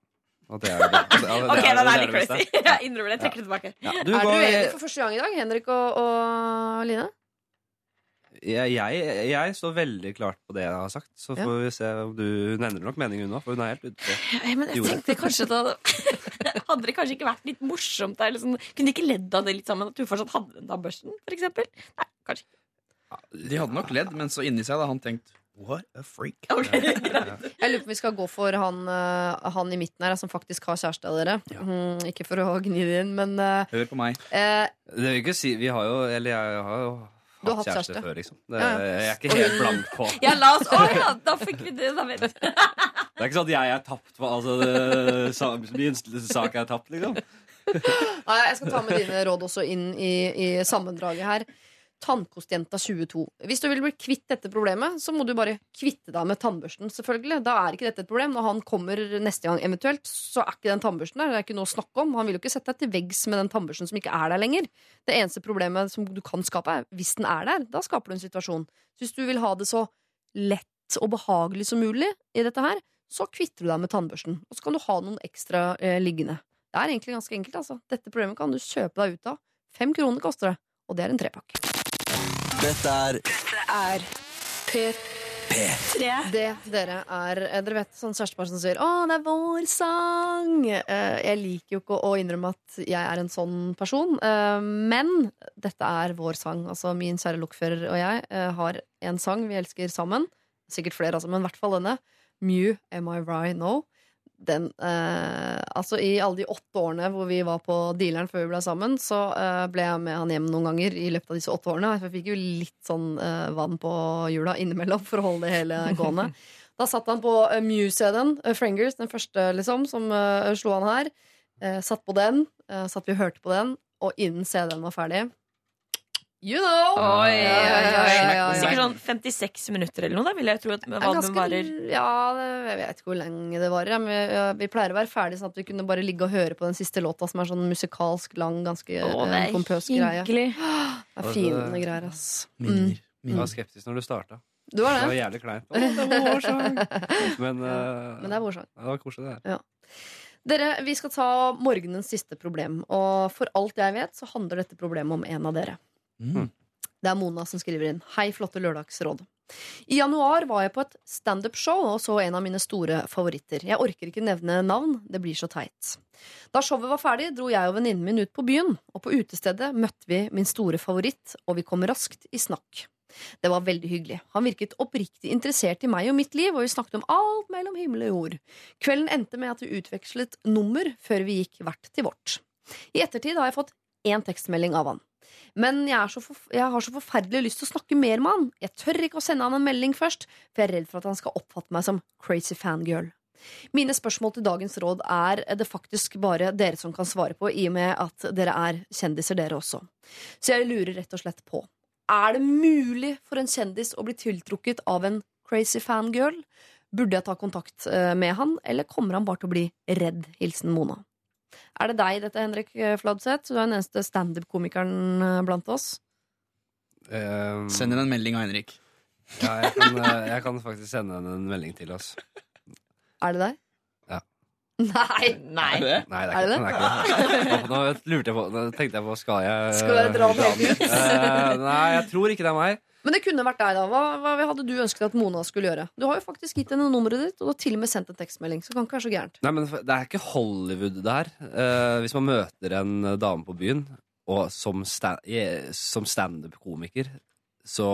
At det er det, det, Ok, da er litt crazy. Jeg innrømmer det. Jeg trekker det tilbake. Ja, du, er dere uenige for første gang i dag, Henrik og, og Line? Jeg, jeg, jeg står veldig klart på det jeg har sagt. Så Ja. får vi se om du Hun endrer nok mening, hun òg, for hun er helt ute på Ja, men jeg tenkte kanskje det hadde det kanskje ikke vært litt morsomt? Der, Eller sånn, kunne de ikke ledd av det litt sammen? At du fortsatt hadde den tannbørsten, for eksempel? Nei, kanskje ikke. De hadde nok ledd, men så inni seg hadde han tenkt What a freak. Okay. Jeg lurer på om vi skal gå for han, øh, han i midten her, som faktisk har kjæreste av dere. Mm, ikke for å gni det inn, men øh, Hør på meg. eh, Det vil ikke si Vi har jo Eller jeg har jo hatt hatt kjæreste kjæreste. før, liksom. Det, Ja. Jeg er ikke helt blank på Ja, la oss Å ja, da fikk vi det. Da vet vi. Det er ikke sånn at jeg er tapt på Altså, det, min sak er tapt, liksom. Nei, jeg skal ta med dine råd også inn i, i sammendraget her. Tannkostjenta 22. Hvis du vil bli kvitt dette problemet, så må du bare kvitte deg med tannbørsten. selvfølgelig Da er ikke dette et problem. Når han kommer neste gang eventuelt, så er ikke den tannbørsten der. Det er ikke noe å snakke om. Han vil jo ikke sette deg til veggs med den tannbørsten som ikke er der lenger. Det eneste problemet som du kan skape, er hvis den er der. Da skaper du en situasjon. Så hvis du vil ha det så lett og behagelig som mulig i dette her, så kvitter du deg med tannbørsten. Og så kan du ha noen ekstra eh, liggende. Det er egentlig ganske enkelt, altså. Dette problemet kan du kjøpe deg ut av. Fem kroner koster det, og det er en trepakke. Dette er Er P3. Det dere er eh, Dere vet sånn kjærestepar som sier 'Å, det er vår sang'. Eh, Jeg liker jo ikke å innrømme at jeg er en sånn person, eh, men dette er vår sang. Altså min kjære lokfører og jeg har en sang vi elsker sammen. Sikkert flere, altså, men i hvert fall denne. Mew, Am I Right Now? Den, eh, altså I alle de åtte årene hvor vi var på dealeren før vi ble sammen, så eh, ble jeg med han hjem noen ganger i løpet av disse åtte årene. Jeg fikk jo litt sånn eh, vann på hjula innimellom for å holde det hele gående. Da satt han på uh, Mew-CD-en, uh, Frangers, den første liksom, som uh, slo han her. Eh, satt på den, eh, satt vi og hørte på den, og innen CD-en var ferdig You know! Oi, oi, oi, ja, ja, ja, ja. Sikkert sånn 56 minutter eller noe, da vil jeg tro at Det hva den ganske- varer. Ja, jeg vet ikke hvor lenge det varer. ja, Men vi, ja, vi pleier å være ferdig sånn at vi kunne bare ligge og høre på den siste låta, som er sånn musikalsk lang, ganske Å, det eh, er pompøs greie. hyggelig. Det er fine greier, ass. Minner. Jeg var skeptisk når du starta. Du var Det var jævlig kleint. Det var vår sang. Men, uh, Men det er vår sang. det var koselig, det her. Dere, vi skal ta morgenens siste problem. Og for alt jeg vet, så handler dette problemet om en av dere. Mm. Det er Mona som skriver inn. Hei, flotte lørdagsråd. I januar var jeg på et standup-show og så en av mine store favoritter. Jeg orker ikke nevne navn, det blir så teit. Da showet var ferdig, dro jeg og venninnen min ut på byen, og på utestedet møtte vi min store favoritt, og vi kom raskt i snakk. Det var veldig hyggelig. Han virket oppriktig interessert i meg og mitt liv, og vi snakket om alt mellom himmel og jord. Kvelden endte med at vi utvekslet nummer før vi gikk hvert til vårt. I ettertid har jeg fått én tekstmelding av han. Men jeg, så jeg har så forferdelig lyst til å snakke mer med han. Jeg tør ikke å sende han en melding først, for jeg er redd for at han skal oppfatte meg som crazy fangirl. Mine spørsmål til dagens råd er det faktisk bare dere som kan svare på, i og med at dere er kjendiser, dere også. Så jeg lurer rett og slett på Er det mulig for en kjendis å bli tiltrukket av en crazy fangirl? Burde jeg ta kontakt eh, med han, eller kommer han bare til å bli redd? Hilsen Mona. Er det deg dette, Henrik Fladseth? Du er den eneste standup-komikeren eh, blant oss. Um, Send inn en melding av Henrik. ja, jeg, kan, eh, jeg kan faktisk sende henne en melding til oss. Er det deg? Ja. Nei! Nei. Er det? Nei, det Er er, det ikke, det er ikke. Nå lurte jeg på Nå tenkte jeg på Skal jeg Skal jeg dra den helt ut? Eh, nei, jeg tror ikke det er meg. Men det kunne vært deg, da. Hva, hva hadde du ønsket at Mona skulle gjøre? Du har jo faktisk gitt henne nummeret ditt, og du har til og med sendt en tekstmelding. Så det kan ikke være så gærent. Nei, men Det er ikke Hollywood det her. Eh, hvis man møter en dame på byen, og som, sta eh, som standup-komiker, så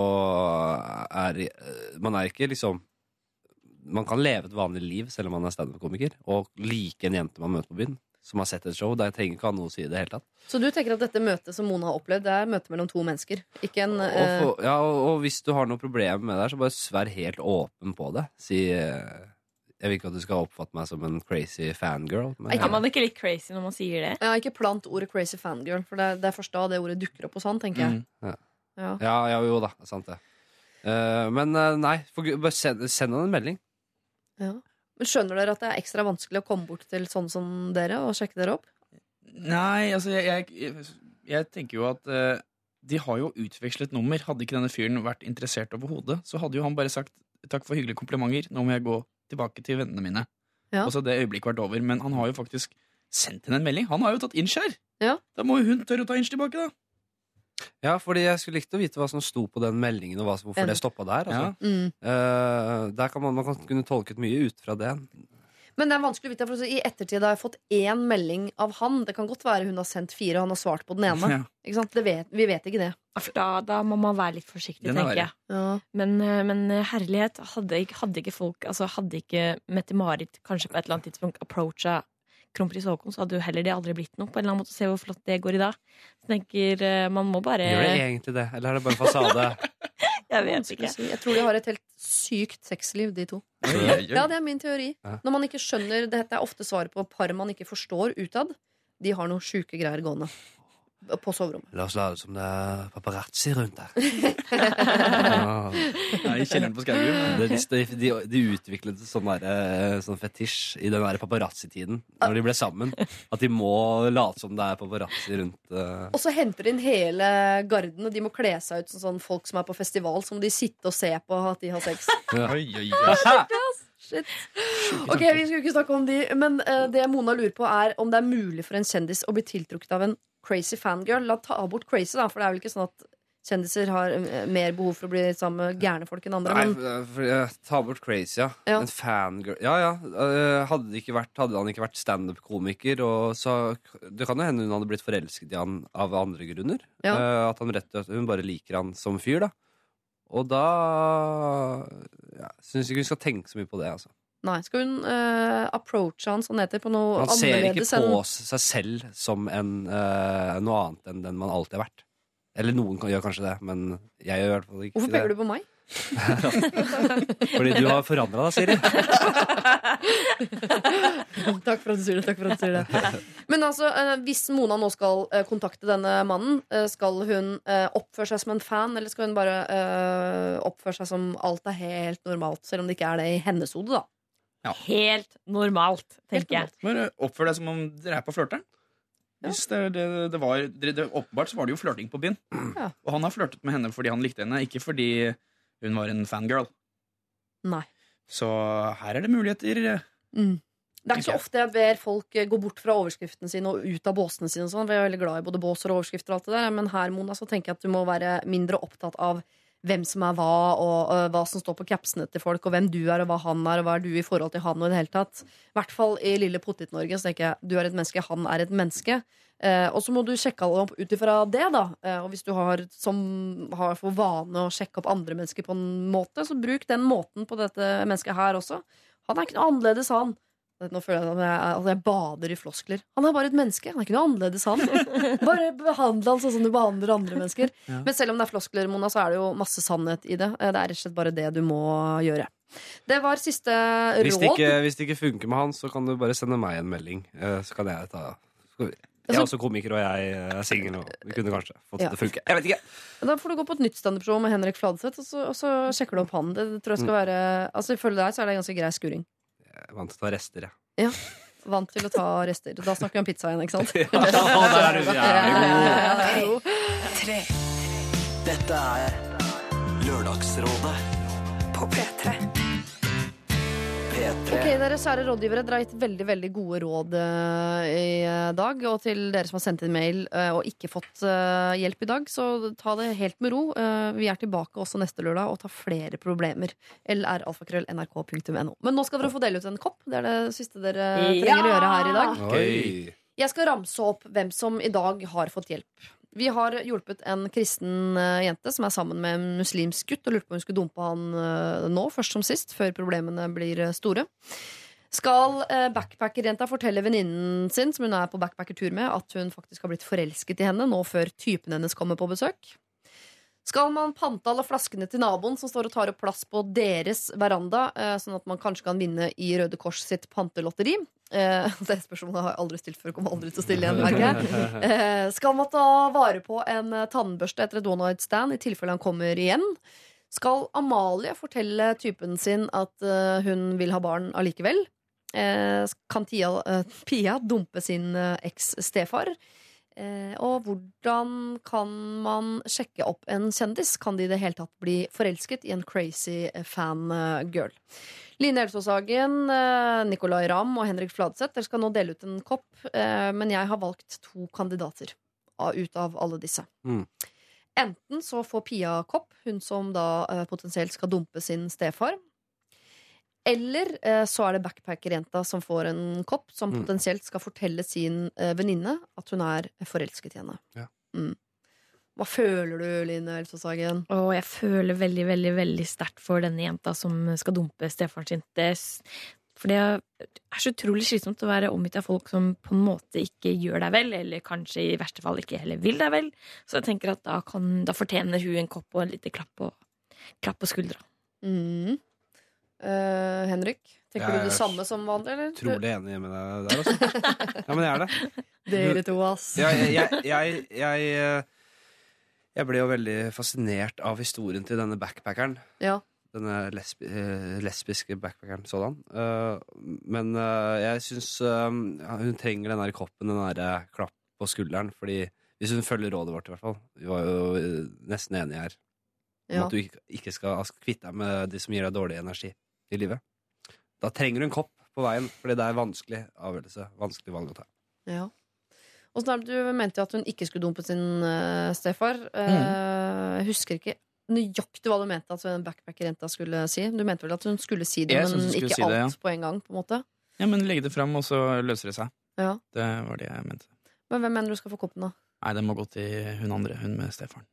er eh, Man er ikke liksom Man kan leve et vanlig liv selv om man er standup-komiker, og like en jente man møter på byen, som har sett et show. Der trenger ikke ha noe å si i det hele tatt. Så du tenker at dette møtet som Mona har opplevd, det er møte mellom to mennesker? Ikke en Og, for, ja, og, og hvis du har noe problem med det, her, så bare svær helt åpen på det. Si eh, Jeg vil ikke at du skal oppfatte meg som en crazy fangirl. Men, Er man ikke litt crazy når man sier det? Ja, ikke plant ordet crazy fangirl, for det er, det er først da det ordet dukker opp hos han, tenker jeg. Mm. Ja. Ja, ja, jo da, sant det. Uh, men eh, nei, for, bare send, send han en melding. Ja. Men skjønner dere at det er ekstra vanskelig å komme bort til sånne som dere og sjekke dere opp? Nei, altså, jeg, jeg, jeg tenker jo at eh, de har jo utvekslet nummer. Hadde ikke denne fyren vært interessert overhodet, så hadde jo han bare sagt takk for hyggelige komplimenter, nå må jeg gå tilbake til vennene mine. Ja. Og så det øyeblikket vært over. Men han har jo faktisk sendt henne en melding. Han har jo tatt innskjær! Ja. Da må jo hun tørre å ta inch tilbake, da. Ja, fordi jeg skulle likt å vite hva som sto på den meldingen, og som- hvorfor det stoppa der. Altså. Ja. Mm. Uh, der kan man, man kan kunne tolket mye ut fra det. Men det er vanskelig å vite, for I ettertid har jeg fått én melding av han. Det kan godt være hun har sendt fire, og han har svart på den ene. Ja. Ikke sant? Det vet, vi vet ikke det. Da, da må man være litt forsiktig, er tenker jeg. Ja. Men, eh, men herlighet, hadde, ikke- hadde ikke folk Altså hadde ikke Mette-Marit kanskje på et eller annet tidspunkt approacha kronprins Haakon, så hadde jo heller det aldri blitt noe. På en eller annen måte Se hvor flott det går i dag. Så tenker eh, man må bare Gjør det egentlig det, eller er det bare fasade? Jeg vet ikke. Jeg tror de har et helt sykt sexliv, de to. Ja, det er min teori. Når man ikke skjønner Dette er ofte svaret på par man ikke forstår utad. De har noen sjuke greier gående. På soverommet. La oss late som det er paparazzi rundt der. Ja. Nei, I kjelleren på Skaugum. De, de, de utviklet sånn, der, sånn fetisj i den paparazzi-tiden, når de ble sammen. At de må late som det er paparazzi rundt uh... Og så henter de inn hele garden, og de må kle seg ut som sånn folk som er på festival. Så må de sitte og se på at de har sex. ja. Oi, oi, oi. Shit. Ok, Vi skulle ikke snakke om de, men eh, det Mona lurer på, er om det er mulig for en kjendis å bli tiltrukket av en crazy fangirl. La ta bort crazy, da, for det er vel ikke sånn at kjendiser har eh, mer behov for å bli sammen med gærne folk enn andre. Nei, Men for, eh, ta bort crazy, ja. Ja. En fangirl Ja, ja. eh, Hadde, vært, hadde han ikke vært standup-komiker, så Det kan jo hende hun hadde blitt forelsket i han av andre grunner. Ja. Eh, At han rett og slett Hun bare liker han som fyr, da. Og da ja, syns ikke vi skal tenke så mye på det, altså. Nei, skal hun uh, approache han sånn heter på noe Man ser ikke på enn seg selv som en, uh, noe annet enn den man alltid har vært. Eller noen kan, gjør kanskje det, men jeg gjør i hvert fall ikke Hvorfor det. peker du på meg? Fordi du har forandra deg, Siri. takk for at du sier det. takk for at du sier det Men altså, eh, hvis Mona nå skal kontakte denne mannen, skal hun oppføre seg som en fan, eller skal hun bare oppføre seg som alt er helt normalt, selv om det ikke er det i hennes hode, da? Helt normalt, Helt tenker jeg. Oppfør deg som om dere er på flørteren. Hvis det, det, det var, det, det, åpenbart så var det jo flørting på byen. Ja. Og han har flørtet med henne fordi han likte henne, ikke fordi hun var en fangirl. Nei. Så her er det muligheter. Mm. Det er ikke så ofte jeg ber folk eh, gå bort fra overskriften sin og ut av båsene sine. og Sånn. for Jeg er veldig glad i både båser og overskrifter, og alt det der men her Mona, så tenker jeg at du må være mindre opptatt av hvem som er hva, og øh, hva som står på capsene til folk, og hvem du er, og hva han er, og hva er du i forhold til han. og i det hele tatt. I hvert fall i lille Pottit-Norge så tenker jeg du er et menneske, han er et menneske. Eh, og så må du sjekke alle opp ut ifra det, da. Eh, og hvis du har, som har for vane å sjekke opp andre mennesker på en måte, så bruk den måten på dette mennesket her også. Han er ikke noe annerledes, han. Nå føler jeg at jeg, at jeg bader i floskler. Han er bare et menneske. Han er ikke noe annerledes, han. Bare behandle han sånn som du behandler andre mennesker. Ja. Men selv om det er floskler, Mona, så er det jo masse sannhet i det. Eh, Det er rett og slett bare det du må gjøre. Det var siste Hvis det, råd. ikke, hvis det ikke funker med han, så kan du bare sende meg en melding. eh, Så kan jeg ta Jeg er også komiker, og jeg er singel, vi kunne kanskje fått Ja. det funke. Jeg vet ikke. Da får du gå på et nytt standup-show med Henrik Fladseth, og så, og så sjekker du opp han. Det tror jeg skal være Altså Ifølge deg så er det en ganske grei skuring. Er vant til å ta rester, jeg. Vant til å ta rester. Da snakker vi om pizza igjen, ikke sant? Ja, der er du jævlig god. ja, ja, ja, ja. Tre Dette er Lørdagsrådet på P3. P3. Ok, dere kjære rådgivere, dere har gitt veldig veldig gode råd eh, i eh, dag. Og til dere som har sendt inn mail eh, og ikke fått eh, hjelp i dag, så ta det helt med ro. Eh, vi er tilbake også neste lørdag og tar flere problemer. lralfakrøll.nrk.no. Men nå skal dere få dele ut en kopp. Det er det siste dere trenger å gjøre her i dag. Oi. Jeg skal ramse opp hvem som i dag har fått hjelp. Vi har hjulpet en kristen eh, jente som er sammen med en muslimsk gutt, og lurte på om hun skulle dumpe han eh, nå, først som sist, før problemene blir eh, store. Skal backpackerjenta fortelle venninnen sin, som hun er på backpackertur med, at hun faktisk har blitt forelsket i henne nå før typen hennes kommer på besøk? Skal man pante alle flaskene til naboen som står og tar opp plass på deres veranda, sånn at man kanskje kan vinne i Røde Kors sitt pantelotteri? Eh, det spørsmålet har jeg aldri stilt før, kommer aldri til å stille igjen, merker. Eh, skal man ta vare på en eh, tannbørste etter et one stand i tilfelle han kommer igjen? Skal Amalie fortelle typen sin at eh, hun vil ha barn allikevel? Eh, kan Tia, Pia dumpe sin eks-stefar? Og hvordan kan man sjekke opp en kjendis? Kan de i det hele tatt bli forelsket i en crazy fan-girl? Line Elvsåshagen, eh, Nicolay Ramm og Henrik Fladseth, dere skal nå dele ut en kopp. eh, Men jeg har valgt to kandidater ut av alle disse. Mm. Enten så får Pia kopp, hun som da eh, potensielt skal dumpe sin stefar. Eller så er det backpackerjenta som får en kopp, som Mm. potensielt skal fortelle sin venninne at hun er forelsket i henne. Ja. Mm. Hva føler du, Line Elfsåshagen? Og jeg føler veldig, veldig veldig sterkt for denne jenta som skal dumpe stefaren sin. Det, for det er så utrolig slitsomt å være omgitt av folk som på en måte ikke gjør deg vel, eller kanskje i verste fall ikke heller vil deg vel. Så jeg tenker at da, kan, da fortjener hun en kopp og en liten klapp på, klapp på skuldra. Mm. Uh, Henrik, tenker Jeg du det samme som vanlig, eller? Trolig enig med deg der, altså. Ja, men jeg er det. Dere to, ass. Ja, jeg, jeg, jeg, jeg, ble jo veldig fascinert av historien til denne backpackeren. Ja. Denne lesbi eh, lesbiske backpackeren sådan. Uh, men uh, jeg syns uh, hun trenger den der koppen, den der eh, klapp på skulderen. Fordi hvis hun følger rådet vårt, i hvert fall. Vi var jo nesten enige her. Om Ja. at du ikke, ikke skal kvitte deg med de som gir deg dårlig energi i livet. Da trenger du en kopp på veien, fordi det er vanskelig avgjørelse. Vanskelig valg å ta. Ja. Og så er Du mente jo at hun ikke skulle dumpe sin uh, stefar. Eh, Jeg husker ikke nøyaktig hva du mente at den backpacker-jenta skulle si. Du mente vel at hun skulle si det, men ikke si det, alt ja. på en gang? på en måte Ja, men legge det fram, og så løser det seg. Ja. Det var det jeg mente. Men hvem mener du skal få koppen, da? Nei, den må gå til hun andre, hun med stefaren.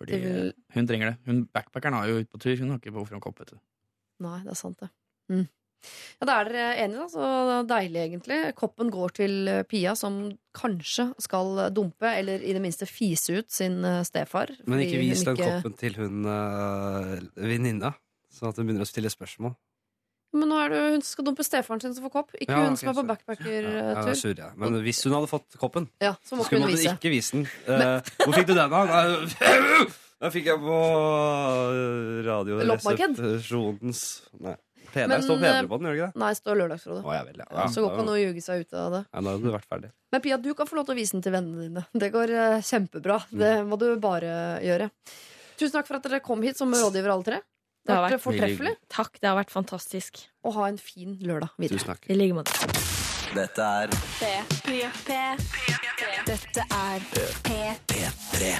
Fordi vil- hun trenger det. Hun Backpackeren har jo ute på tur, hun har ikke behov for en kopp. vet du. Nei, det er sant, det. Mm. Ja, Da er dere enige, da. Så deilig, egentlig. Koppen går til eh, Pia, som kanskje skal dumpe, eller i det minste fise ut sin eh, stefar. Men ikke vis den ikke- koppen til hun uh, venninna, sånn at hun begynner å stille spørsmål. Men nå er det hun som skal dumpe stefaren sin som får kopp, ikke Ja, hun som er på backpackertur. Ja, ja, backpackertur. ja. Men hvis hun hadde fått koppen, Ja, så så ikke hun vise. ikke vise den. Eh, hvor fikk du den, da? Den fikk jeg på? Radioresepsjonens Nei. P- Men, Der står eh, P3 på den, gjør det ikke det? Nei, det står Lørdagsrådet. Å, ja vel, ja. Ja, så går ikke an å ljuge seg ut av det. ja, da hadde du vært ferdig. Men Pia, du kan få lov til å vise den til vennene dine. Det går eh, kjempebra. Mm. Det må du bare gjøre. Tusen takk for at dere kom hit som rådgiver, alle tre. Det har vært fortreffelig. Takk, det har vært fantastisk. Og ha en fin lørdag videre. Tusen takk. I like måte. Dette er Dette er P3. P3.